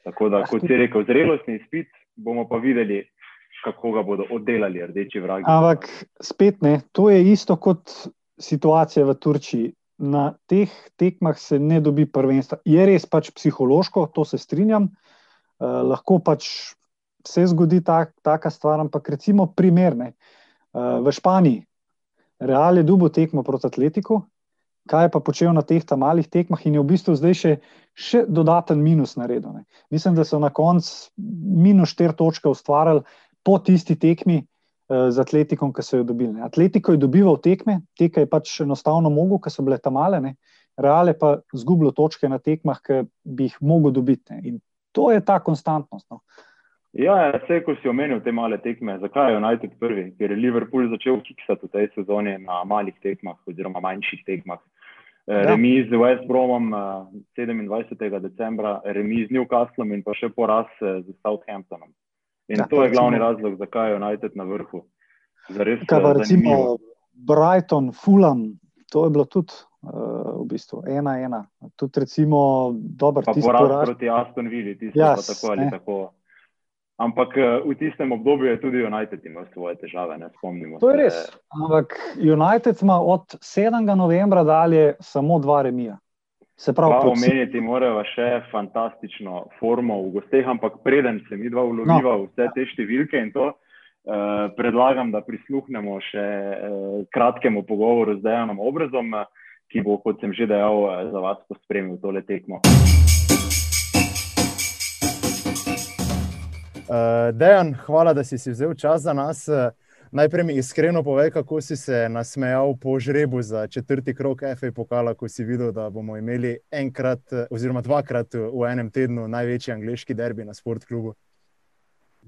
Tako da, kot si rekel, zrelostni izpit, bomo pa videli, kako ga bodo oddelali rdeči vragi.
Ampak spet ne, to je isto kot situacija v Turčiji na teh tekmah se ne dobi prvenstva. Je res pač psihološko, to se strinjam, eh, lahko pač se zgodi tak, taka stvar, ampak recimo primerne. Eh, v Španiji, Real je dubo tekmo proti Atletiku, kaj je pa počel na teh malih tekmah in je v bistvu zdaj še, še dodaten minus naredil. Ne. Mislim, da so na koncu minus 4 točke ustvarjali po tisti tekmi, Eh, z Atletikom, ki so jo dobili. Atletiko je dobival tekme, teka je pač enostavno mogel, ker so bile tam male, ne. Real je pa zgubil točke na tekmah, ki bi jih mogel dobiti. Ne. In to je ta konstantnost. No.
Ja, vse, ko si omenil te male tekme, zakaj je United prvi? Ker je Liverpool začel kiksati v tej sezoni na malih tekmah, oziroma manjših tekmah. Eh, ja. Remi z West Bromom 27. Eh, decembra, remi z Newcastlom in pa še poraz z Southamptonom. In ja, to je glavni recimo, razlog, zakaj je United na vrhu.
Kaj pa recimo Brighton, Fulham, to je bilo tudi uh, v bistvu ena, ena. Tudi recimo dober
tisti, je bil proti Aston Villa, tisti, ki yes, tako ali ne. tako. Ampak eh, v tistem obdobju je tudi United imel svoje težave, ne spomnimo.
To je res. Ampak United ima od 7. novembra dalje samo dva remija.
Se pravi, po omeniti morajo še fantastično formo v gosteh, ampak preden se mi dva uloviva no. vse te številke in to, eh, predlagam, da prisluhnemo še eh, kratkemu pogovoru z Dejanom Obrazom, ki bo, kot sem že dejal, eh, za vas pospremil tole tekmo.
Uh, Dejan, hvala, da si, si vzel čas za nas. Uh, Najprej mi iskreno povej, kako si se nasmejal po žrebu za četrti krok FA pokala, ko si videl, da bomo imeli enkrat, oziroma dvakrat v enem tednu največji angliški derbi na sportklubu.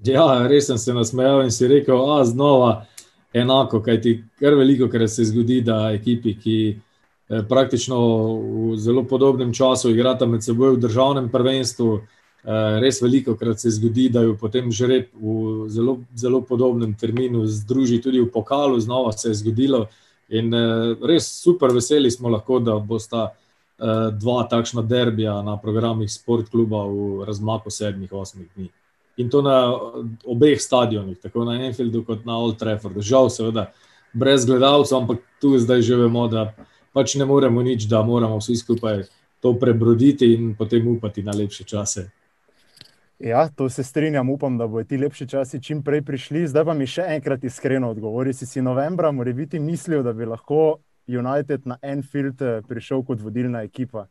Ja, res sem se nasmejal in si rekel, da je znova enako, kaj ti kar veliko, kar se zgodi, da ekipi, ki eh, praktično v zelo podobnem času igrata med seboj v državnem prvenstvu. Eh, res veliko krat se zgodi, da jo potem žreb v zelo, zelo podobnem terminu združi tudi v pokalu, znova se je zgodilo. In eh, res super veseli smo lahko, da bosta eh, dva takšna derbija na programih sportkluba v razmaku sedmih, osmih dni. In to na obeh stadionih, tako na Enfieldu kot na Old Traffordu. Žal, seveda, brez gledalcev, ampak tu zdaj že vemo, da pač ne moremo nič, da moramo vsi skupaj to prebroditi in potem upati na lepše čase.
Ja, to se strinjam, upam, da bodo ti lepši časi čim prej prišli. Zdaj pa mi še enkrat iskreno odgovori. Si si novembra morda biti mislil, da bi lahko United na Enfield eh, prišel kot vodilna ekipa?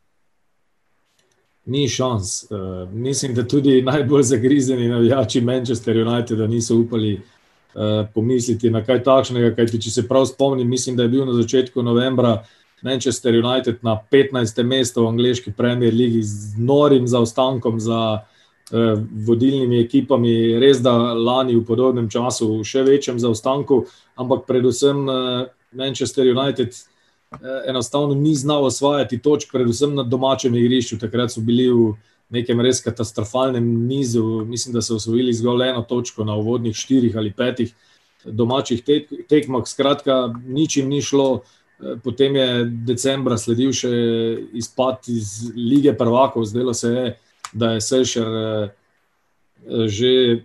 Ni šans. Uh, mislim, da tudi najbolj zagrizeni navijači Manchester Uniteda niso upali uh, pomisliti na kaj takšnega. Kajti, če se prav spomnim, mislim, da je bil na začetku novembra Manchester United na 15. mestu v angliški Premier League z norim zaostankom za. Eh, vodilnimi ekipami, res da lani v podobnem času, v še večjem zaostanku, ampak predvsem eh, Manchester United eh, enostavno ni znal osvajati točk, predvsem na domačem igrišču. Takrat so bili v nekem res katastrofalnem nizu, mislim, da so osvojili zgolj eno točko na uvodnih štirih ali petih domačih tekmah. Skratka, nič jim ni šlo. Potem je decembra sledil še izpad iz lige prvakov, zdelo se je da je Selšer eh, že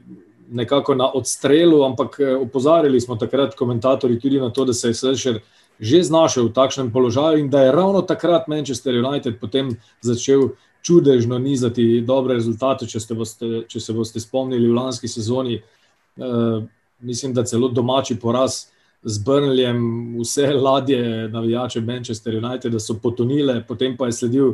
nekako na odstrelu, ampak eh, opozarjali smo takrat, komentatorji, tudi na to, da se je Selšer že znašel v takšnem položaju in da je ravno takrat Manchester United potem začel čudežno nizati dobre rezultate. Če, boste, če se boste spomnili v lanski sezoni, eh, mislim, da celo domači poraz. Z Brnljem, vse ladje, navijače Manchester United, so potonile, potem pa je sledil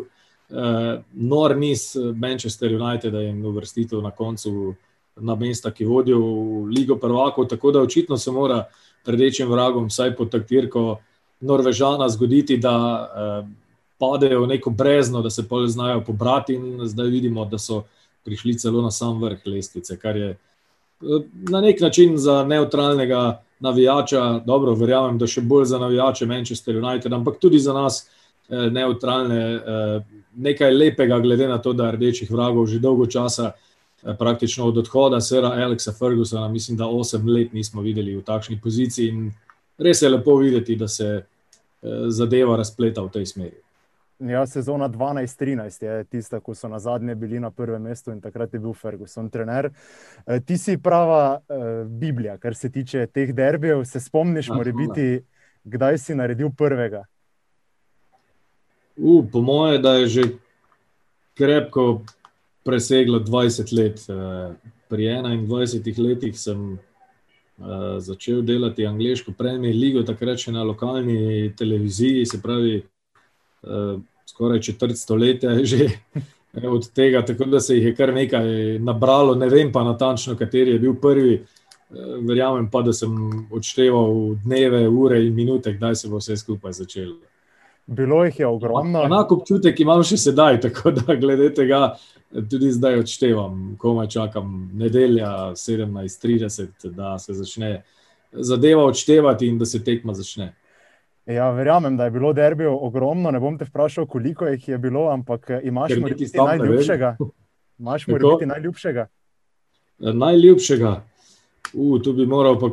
uh, uh, nor niz eh, Manchester United in uvrstitev na koncu na mesta, ki vodijo v Ligo prvakov. Tako da očitno se mora rdečim vragom, vsaj po taktirko Norvežana, zgoditi, da uh, padejo v neko brezno, da se pol znajo pobrati in zdaj vidimo, da so prišli celo na sam vrh lestvice, kar je na nek način za neutralnega navijača, dobro, verjamem, da še bolj za navijače Manchester United, ampak tudi za nas. Eh, neutralne, eh, nekaj lepega, glede na to, da rdečih vragov že dolgo časa, eh, praktično od odhoda Sera Alexa Fergusona, mislim, da osem let nismo videli v takšni poziciji. In res je lepo videti, da se zadeva razpleta v tej smeri.
Ja, sezona 12-13 je tista, ko so na zadnje bili na prvem mestu in takrat je bil Ferguson trener. Ti si prava uh, Biblija, kar se tiče teh derbijev. Se spomniš, mora biti, kdaj si naredil prvega?
Uh, po moje, da je že krepko preseglo 20 let. Eh, pri 21 letih sem uh, začel delati angliško premijer ligo, takrat še na lokalni televiziji, se pravi, uh, skoraj četrt stoletja je že od tega, tako da se jih je kar nekaj nabralo. Ne vem pa natančno, kateri je bil prvi. Verjamem pa, da sem odšteval dneve, ure in minute, kdaj se bo vse skupaj začelo.
Bilo jih je ogromno.
Enako občutek imam še sedaj, tako da glede tega tudi zdaj odštevam, komaj čakam nedelja 17:30, da se začne zadeva odštevati in da se tekma začne.
Ja, verjamem, da je bilo derbijo ogromno. Ne bom te vprašal, koliko jih je bilo, ampak imaš morda najljubšega. Imaš morda najljubšega.
najljubšega. Uh, tu bi moral pa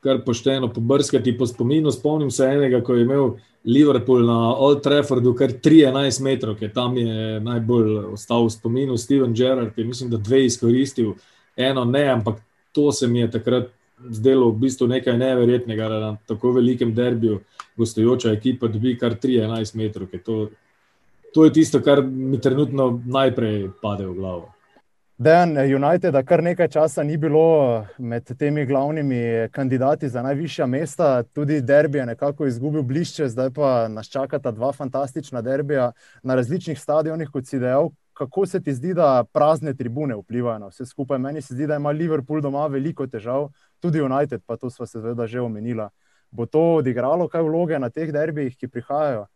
kar pošteno pobrskati po spominu. Spomnim se enega, ko je imel Liverpool na Old Traffordu kar 13 metrov, ki tam je najbolj ostal v spominu. Steven Gerrard je, mislim, da dve izkoristil, eno ne, ampak to se mi je takrat zdelo v bistvu nekaj neverjetnega, da na tako velikem derbiju gostujoča ekipa dobi kar 13 metrov. To, to je tisto, kar mi trenutno najprej pade v glavo.
Dejan, United, kar nekaj časa ni bilo med temi glavnimi kandidati za najvišja mesta, tudi derbi je nekako izgubil blišče, zdaj pa nas čakata dva fantastična derbija na različnih stadionih, kot si dejal. Kako se ti zdi, da prazne tribune vplivajo na vse skupaj? Meni se zdi, da ima Liverpool doma veliko težav, tudi United, pa to smo se seveda že omenila. Bo to odigralo kaj vloge na teh derbijih, ki prihajajo?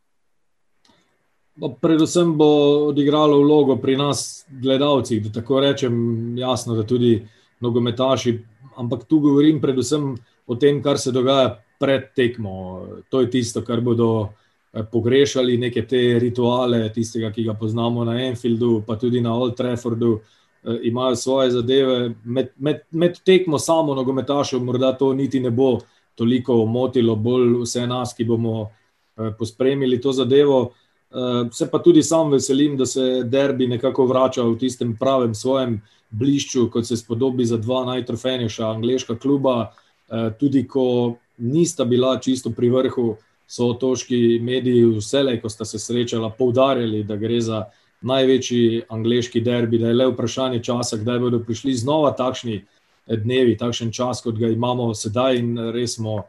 Predvsem bo odigralo vlogo pri nas, gledalcih, da tako rečem, jasno, da tudi nogometaši. Ampak tu govorim predvsem o tem, kar se dogaja pred tekmo. To je tisto, kar bodo eh, pogrešali, neke te rituale, tistega, ki ga poznamo na Enfieldu, pa tudi na Old Traffordu, eh, imajo svoje zadeve. Med, med, med tekmo samo nogometašev morda to niti ne bo toliko motilo, bolj vse nas, ki bomo eh, pospremili to zadevo. Uh, se pa tudi sam veselim, da se derbi nekako vrača v tistem pravem svojem blišču, kot se spodobi za dva najtrofejnejša angliška kluba. Uh, tudi ko nista bila čisto pri vrhu, so otoški mediji vselej, ko sta se srečala, poudarjali, da gre za največji angliški derbi, da je le vprašanje časa, kdaj bodo prišli znova takšni dnevi, takšen čas, kot ga imamo sedaj in res smo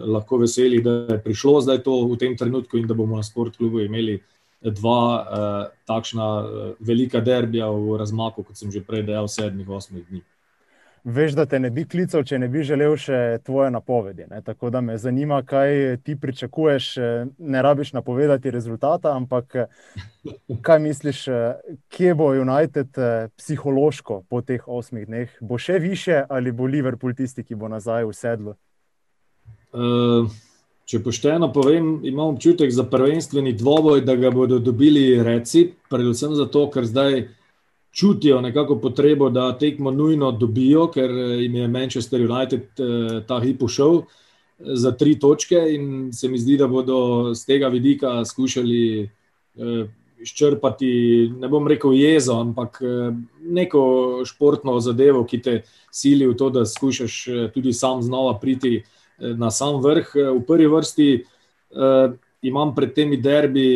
lahko veseli, da je prišlo zdaj to v tem trenutku in da bomo na sportklubu imeli dva uh, takšna uh, velika derbija v razmaku, kot sem že prej dejal, sedmih, osmih dni.
Veš, da te ne bi klical, če ne bi želel še tvoje napovedi. Ne? Tako da me zanima, kaj ti pričakuješ. Ne rabiš napovedati rezultata, ampak kaj misliš, kje bo United psihološko po teh osmih dneh? Bo še više ali bo Liverpool tisti, ki bo nazaj v sedlu?
Eh, če pošteno povem, imam občutek za prvenstveni dvoboj, da ga bodo dobili reci, predvsem zato, ker zdaj čutijo nekako potrebo, da tekmo nujno dobijo, ker eh, jim je Manchester United eh, ta hip ušel za tri točke in se mi zdi, da bodo z tega vidika skušali izčrpati, ne bom rekel jezo, ampak neko športno zadevo, ki te sili v to, da skušaš tudi sam znova priti na sam vrh. V prvi vrsti uh, imam pred temi derbi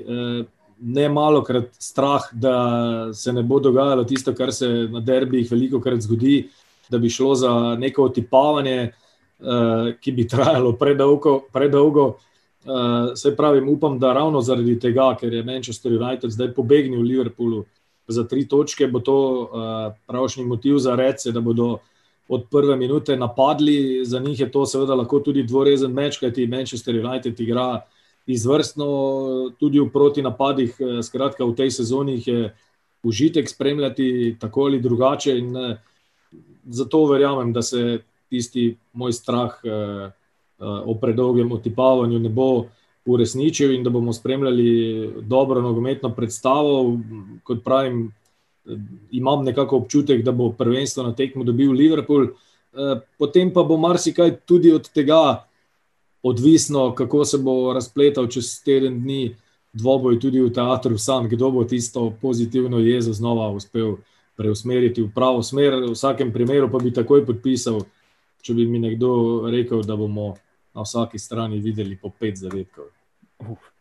uh, ne malo krat strah, da se ne bo dogajalo tisto, kar se na derbih veliko krat zgodi, da bi šlo za neko otipavanje, uh, ki bi trajalo predolgo. predolgo. Uh, se pravi, upam, da ravno zaradi tega, ker je Manchester United zdaj pobegnil v Liverpoolu za tri točke, bo to uh, pravšnji motiv za rece, da bodo uh, od prve minute napadli. Za njih je to seveda lahko tudi dvorezen meč, kajti Manchester United igra izvrstno tudi v proti napadih. Eh, skratka, v tej sezoni je užitek spremljati tako ali drugače. In eh, zato verjamem, da se tisti moj strah eh, o predolgem otipavanju ne bo. Uresničil in da bomo spremljali dobro nogometno predstavo. Kot pravim, imam nekako občutek, da bo prvenstvo na tekmo dobil Liverpool. Eh, potem pa bo marsikaj tudi od tega odvisno, kako se bo razpletal čez teden dni dvoboj tudi v teatru sam, kdo bo tisto pozitivno jezo znova uspel preusmeriti v pravo smer. V vsakem primeru pa bi takoj podpisal, če bi mi nekdo rekel, da bomo na vsaki strani videli po pet zadetkov.
Uh.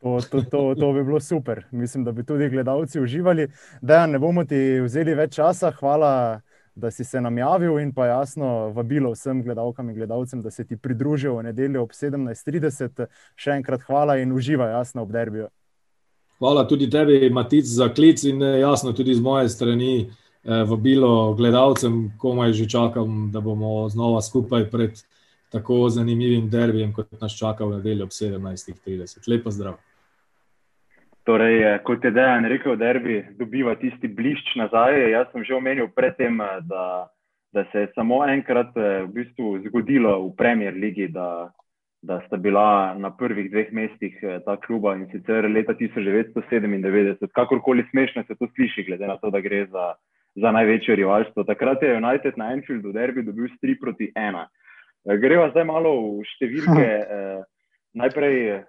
To, to, to, to bi bilo super. Mislim, da bi tudi gledalci uživali. Da, ne bomo ti vzeli več časa. Hvala, da si se nam javil in pa jasno vabilo vsem gledalkam in gledalcem, da se ti pridružijo v nedeljo ob 17:30. Še enkrat hvala in uživaj, jasno, ob derbiju.
Hvala tudi tebi, Matic, za klic in eh, jasno tudi z moje strani eh, vabilo gledalcem, komaj že čakam, da bomo znova skupaj pred tako zanimivim derbijem, kot nas čaka v nedeljo ob 17:30. Lepo zdrav.
Torej, eh, kot je Dejan rekel, derbi dobiva tisti blišč nazaj. Jaz sem že omenil predtem, eh, da, da se je samo enkrat eh, v bistvu zgodilo v Premier League, da, da sta bila na prvih dveh mestih ta kluba in sicer leta 1997. Kakorkoli smešno se to sliši, glede na to, da gre za za največje rivalstvo. Takrat je United na Enfieldu derbi dobil 3 proti 1. Greva zdaj malo v številke. Najprej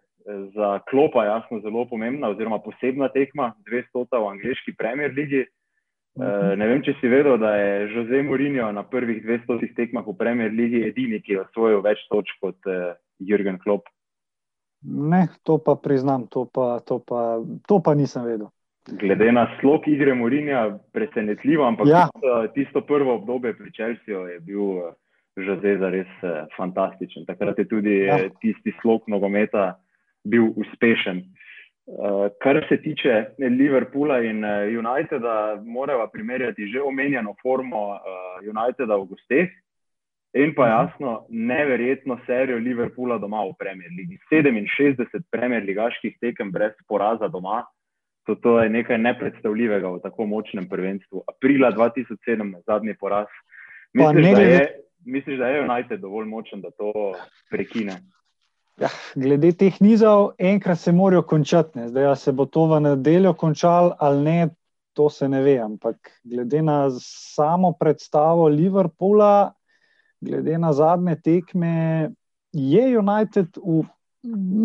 za klopa, jasno, zelo pomembna, oziroma posebna tekma, 200 v angliški Premier League. Uh, ne vem, če si vedel, da je Jose Mourinho na prvih 200 tekmah v Premier League edini, ki je osvojil več točk kot uh, Jürgen Klopp.
Ne, to pa priznam, to pa, to pa, to pa nisem vedel.
Glede na slog igre Mourinha, presenetljivo, ampak ja. tisto, tisto prvo obdobje pri Čelsiju je bil Jose zares uh, fantastičen. Takrat je tudi ja. tisti slog nogometa bil uspešen. Uh, kar se tiče Liverpoola in uh, Uniteda, moramo primerjati že omenjeno formo uh, Uniteda v gosteh in pa mhm. jasno, neverjetno serijo Liverpoola doma v Premier League. 67 Premier League tekem brez poraza doma, to, to je nekaj nepredstavljivega v tako močnem prvenstvu. Aprila 2007, zadnji poraz. Misliš, da je, misliš, da je United dovolj močen, da to prekine?
Ja, glede teh nizov, enkrat se morajo končati. Ne. Zdaj, se bo to v nedeljo končalo ali ne, to se ne ve. Ampak glede na samo predstavo Liverpoola, glede na zadnje tekme, je United v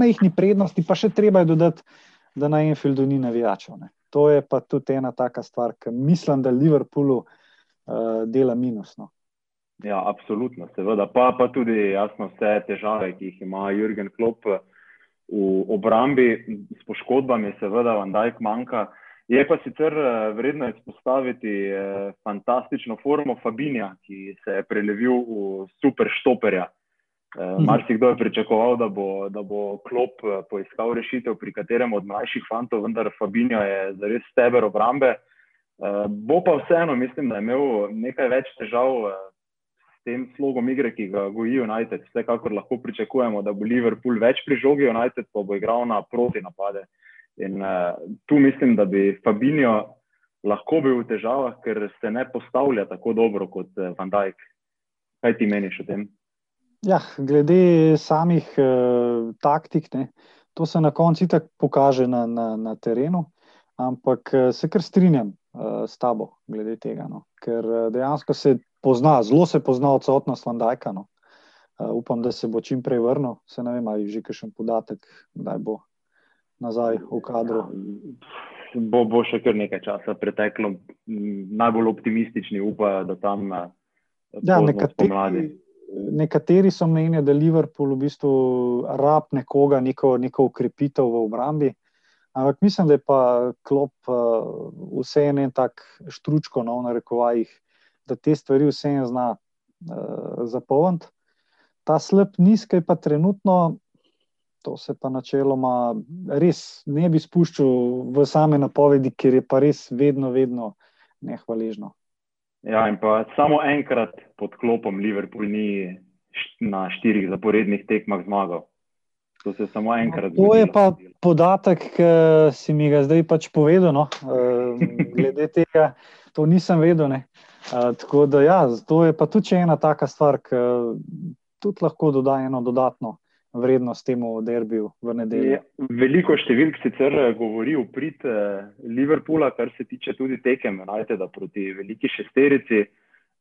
mehki prednosti, pa še treba je dodati, da na Enfieldu ni navijačev. Ne. To je pa tudi ena taka stvar, ki mislim, da Liverpoolu uh, dela minusno.
Ja, absolutno, seveda. Pa, pa tudi jasno vse težave, ki jih ima Jurgen Klopp v obrambi s poškodbami, seveda Van Dijk manjka. Je pa sicer eh, vredno izpostaviti eh, fantastično formo Fabinja, ki se je prelevil v super štoperja. Eh, mhm. Marsikdo je pričakoval, da bo, da bo Klopp poiskal rešitev pri katerem od mlajših fantov, vendar Fabinjo je zares steber obrambe. Bo pa vseeno, mislim, da je imel nekaj več težav tem slogom igre, ki ga goji United, vsekakor lahko pričakujemo, da bo Liverpool več pri žogi, United pa bo igral na proti napade. In uh, tu mislim, da bi Fabinjo lahko bil v težavah, ker se ne postavlja tako dobro kot uh, Van Dijk. Kaj ti meniš o tem?
Ja, glede samih uh, taktik, ne, to se na koncu tako pokaže na, na, na terenu, ampak uh, se kar strinjam uh, s tabo glede tega. No, ker dejansko se pozna, zelo se pozna odsotnost Vandajka. No. Uh, upam, da se bo čim prej vrnil. Se ne vem, ali je že kakšen podatek, da bo nazaj v kadru.
Ja, bo, bo še kar nekaj časa preteklo. Najbolj optimistični upajo, da tam na ja,
nekateri. Nekateri so menili, da Liverpool v bistvu rab nekoga, neko, neko ukrepitev v obrambi. Ampak mislim, da je pa klop uh, vse en tak štručko, no, na rekovajih, da te stvari vse en zna uh, zapolniti. Ta slab nizkaj pa trenutno, to se pa načeloma res ne bi spuščal v same napovedi, ker je pa res vedno, vedno nehvaležno.
Ja, in pa samo enkrat pod klopom Liverpool ni na štirih zaporednih tekmah zmagal. To se samo enkrat
zgodi. To je pa podatek, ki si mi ga zdaj pač povedal. No? Glede tega, to nisem vedel. Ne? Tako da, ja, to je pa tudi ena taka stvar, ki tudi lahko doda eno dodatno vrednost temu derbiju v nedeljo.
Veliko številk sicer eh, govori v prid eh, Liverpoola, kar se tiče tudi tekem, najte, da proti veliki šesterici.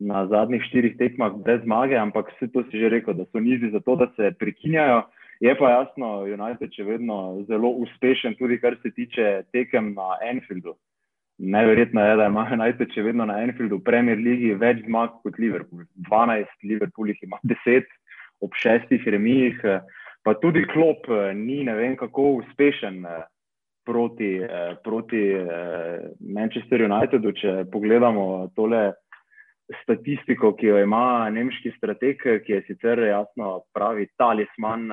Na zadnjih štirih tekmah brez zmage, ampak vse to si že rekel, da so nizi za to, da se prekinjajo. Je pa jasno, United je vedno zelo uspešen, tudi kar se tiče tekem na Enfieldu. Neverjetno je, da imajo United še vedno na Enfieldu v Premier League več zmag kot Liverpool. 12, Liverpool jih ima 10 ob šestih remijih, pa tudi klop ni ne vem kako uspešen proti, proti Manchester Unitedu. Če pogledamo tole statistiko, ki jo ima nemški strateg, ki je sicer jasno pravi talisman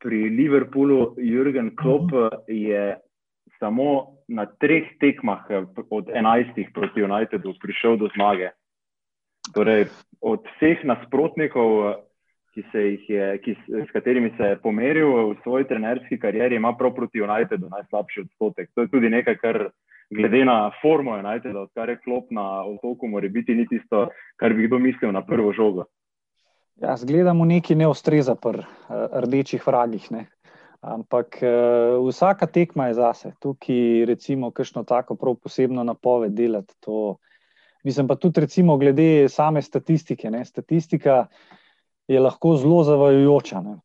pri Liverpoolu, Jürgen Klopp je samo na treh tekmah eh, od enajstih proti Unitedu prišel do zmage. Torej, od vseh nasprotnikov, eh, ki je, ki, s katerimi se je pomeril v svoji trenerski karieri, ima prav proti Unitedu najslabši odstotek. To je tudi nekaj, kar glede na formo Uniteda, odkar je klop na otoku, mora biti ni tisto, kar bi kdo mislil na prvo žogo.
Ja, zgledamo neki ne ustreza pri uh, rdečih vragih. Ne? Ampak uh, vsaka tekma je zase. Tukaj, recimo, kakšno tako prav posebno napoved delati. To, mislim pa tudi, recimo, glede same statistike. Ne? Statistika je lahko zelo zavajajoča. Ne?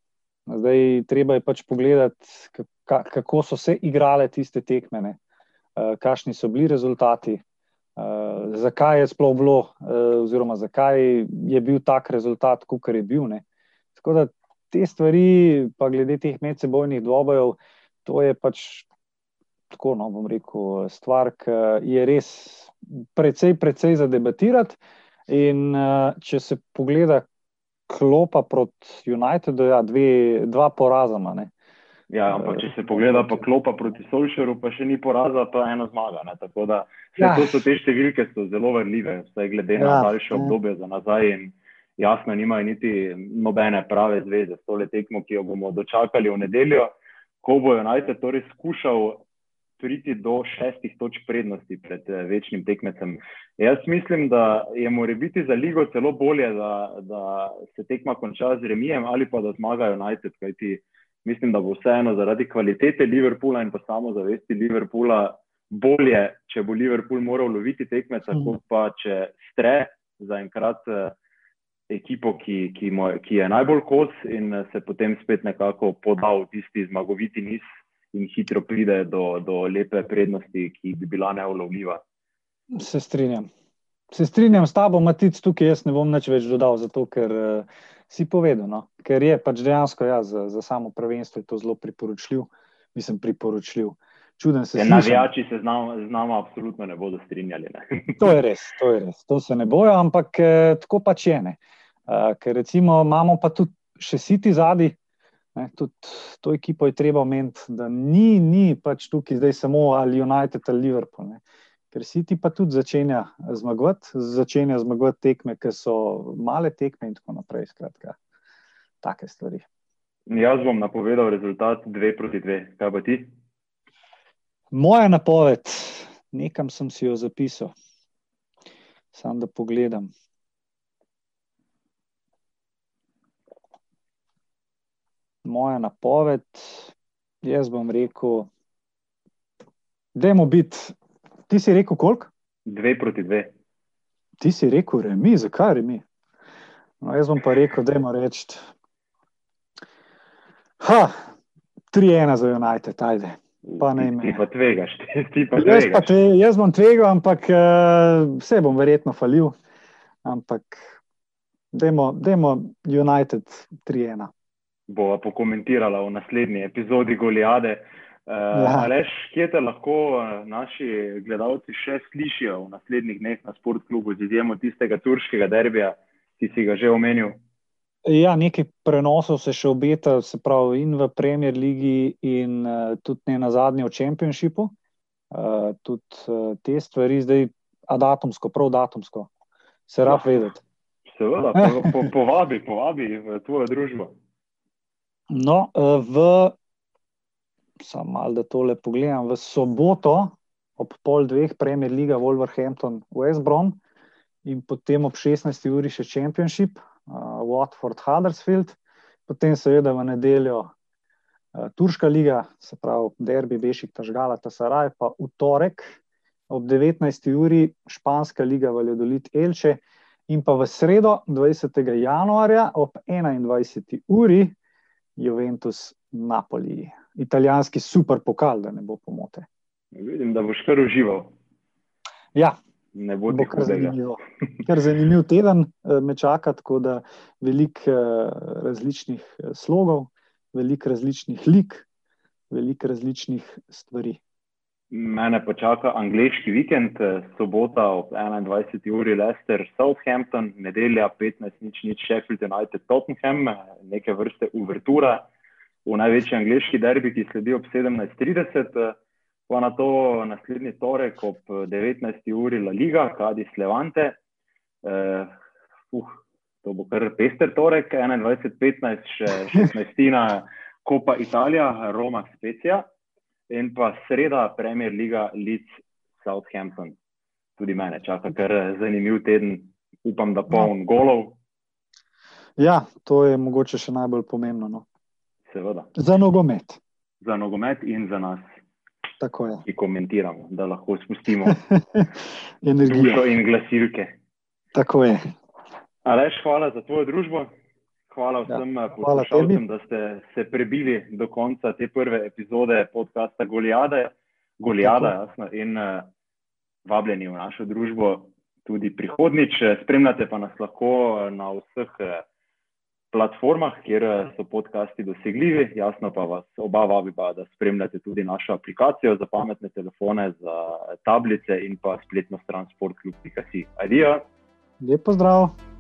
Zdaj, treba je pač pogledati, kako so se igrale tiste tekme, uh, kakšni so bili rezultati, uh, zakaj je sploh bilo, oziroma zakaj je bil tak rezultat, kot je bil. Ne? Tako da te stvari, pa glede teh medsebojnih dvobojev, to je pač tako, no bom rekel, stvar, ki je res precej, precej za debatirati. In uh, če se pogleda klopa proti Unitedu, ja, dve, dva porazama. Ne.
Ja, ampak če se pogleda pa klopa proti Solšeru, pa še ni poraza, pa ena zmaga. Ne. Tako da ja. to so te številke, so zelo vrljive, vse glede na ja, daljše obdobje za nazaj. In, jasno, nimajo niti nobene prave zveze s tole tekmo, ki jo bomo dočakali v nedeljo, ko bo United torej skušal priti do šestih točk prednosti pred eh, večnim tekmecem. Jaz mislim, da je mora biti za ligo celo bolje, da, da se tekma konča z remijem ali pa da zmagajo United, kajti mislim, da bo vseeno zaradi kvalitete Liverpoola in pa samo zavesti Liverpoola bolje, če bo Liverpool moral loviti tekmeca, mm. kot pa če stre zaenkrat. Uh, ekipo, ki, ki, moj, ki je najbolj kos in se potem spet nekako poda v tisti zmagoviti niz in hitro pride do, do lepe prednosti, ki bi bila neulovljiva.
Se strinjam. Se strinjam s tabo, Matic, tukaj jaz ne bom nič več dodal, zato ker uh, si povedal. No? Ker je pač dejansko ja, za, za samo prvenstvo to zelo priporočljiv, mislim, priporočljiv. Čuden se. Ja,
navijači se z nami absolutno ne bodo strinjali. Ne?
to je res, to je res. To se ne bojo, ampak eh, tako pač je. Ne? Uh, ker recimo imamo pa tudi še siti zadnji, tudi to ekipo je treba omeniti, da ni, ni pač tukaj zdaj samo ali United ali Liverpool. Ne. Ker siti pa tudi začenja zmagovati, začenja zmagovati tekme, ki so male tekme in tako naprej. Skratka, take stvari.
Jaz bom napovedal rezultat 2 proti 2. Kaj pa ti?
Moja napoved, nekam sem si jo zapisal, samo da pogledam. moja napoved, jaz bom rekel, da je mu biti. Ti si rekel, koliko?
Dve proti dve.
Ti si rekel, remi, zakaj remi? No, jaz bom pa rekel, da je mu reči. Ha, tri ena za United, ajde. Pa
ti, ti pa tvegaš, ti pa
tvegaš. Jaz, pa tve, jaz bom tvegal, ampak uh, vse bom verjetno falil. Ampak, dajmo United 3-1
bo pokomentirala v naslednji epizodi Goliade. Uh, ja. Aleš, kje te lahko uh, naši gledalci še slišijo v naslednjih dneh na sportklubu, z izjemo tistega turškega derbija, ki si ga že omenil?
Ja, nekaj prenosov se še obeta, se pravi, in v Premier League, in uh, tudi ne na zadnji v Championshipu. Uh, tudi uh, te stvari zdaj, a datumsko, prav datumsko, se rad ja. vedeti.
Seveda, po, po, povabi, povabi v tvojo družbo.
No, eh, v, samo malo da tole pogledam, v soboto ob pol dveh, Premier League, Wolverhampton, West Brom in potem ob 16. uri še Championship, uh, Watford, Huddersfield, potem seveda v nedeljo uh, Turška liga, se pravi Derby, Bešik, Tažgala, Tasaraj, pa v torek ob 19. uri Španska liga, Valjodolit, Elče. In pa v sredo, 20. januarja, ob 21. uri, Juventus, Napoli, italijanski super pokal, da ne bo pomote.
Vidim, da boš kar užival.
Ja,
ne bo
kar zanimivo. Ker zanimiv teden eh, me čaka, tako da veliko eh, različnih eh, slogov, veliko različnih lik, veliko različnih stvari.
Mene pa čaka angliški vikend, sobota ob 21. uri Leicester, Southampton, nedelja 15.00 Sheffield United, Tottenham, neke vrste uvertura v največji angliški derbi, ki sledi ob 17.30, pa na to naslednji torek ob 19. uri La Liga, Kadis Levante. Uh, uh, to bo kar pester torek, 21.15, še 16. Kopa Italija, Roma Specija in pa sreda, Premier League, Leeds, Southampton. Tudi mene čaka kar zanimiv teden, upam, da poln no. golov.
Ja, to je mogoče še najbolj pomembno. No.
Seveda.
Za nogomet.
za nogomet in za nas,
Tako je.
ki komentiramo, da lahko spustimo
Energija.
dušo in glasilke.
Tako je.
Aleš, hvala za tvojo družbo. Hvala vsem ja, poslušalcem, da ste se prebili do konca te prve epizode podcasta Golijade. Golijada, jasno, in uh, vabljeni v našo družbo tudi prihodnič. Spremljate pa nas lahko na vseh uh, platformah, kjer uh, so podcasti dosegljivi. Jasno pa vas oba vabiva, da spremljate tudi našo aplikacijo za pametne telefone, za tablice in pa spletno stran sportklub.si. Adijo!
Lep pozdrav!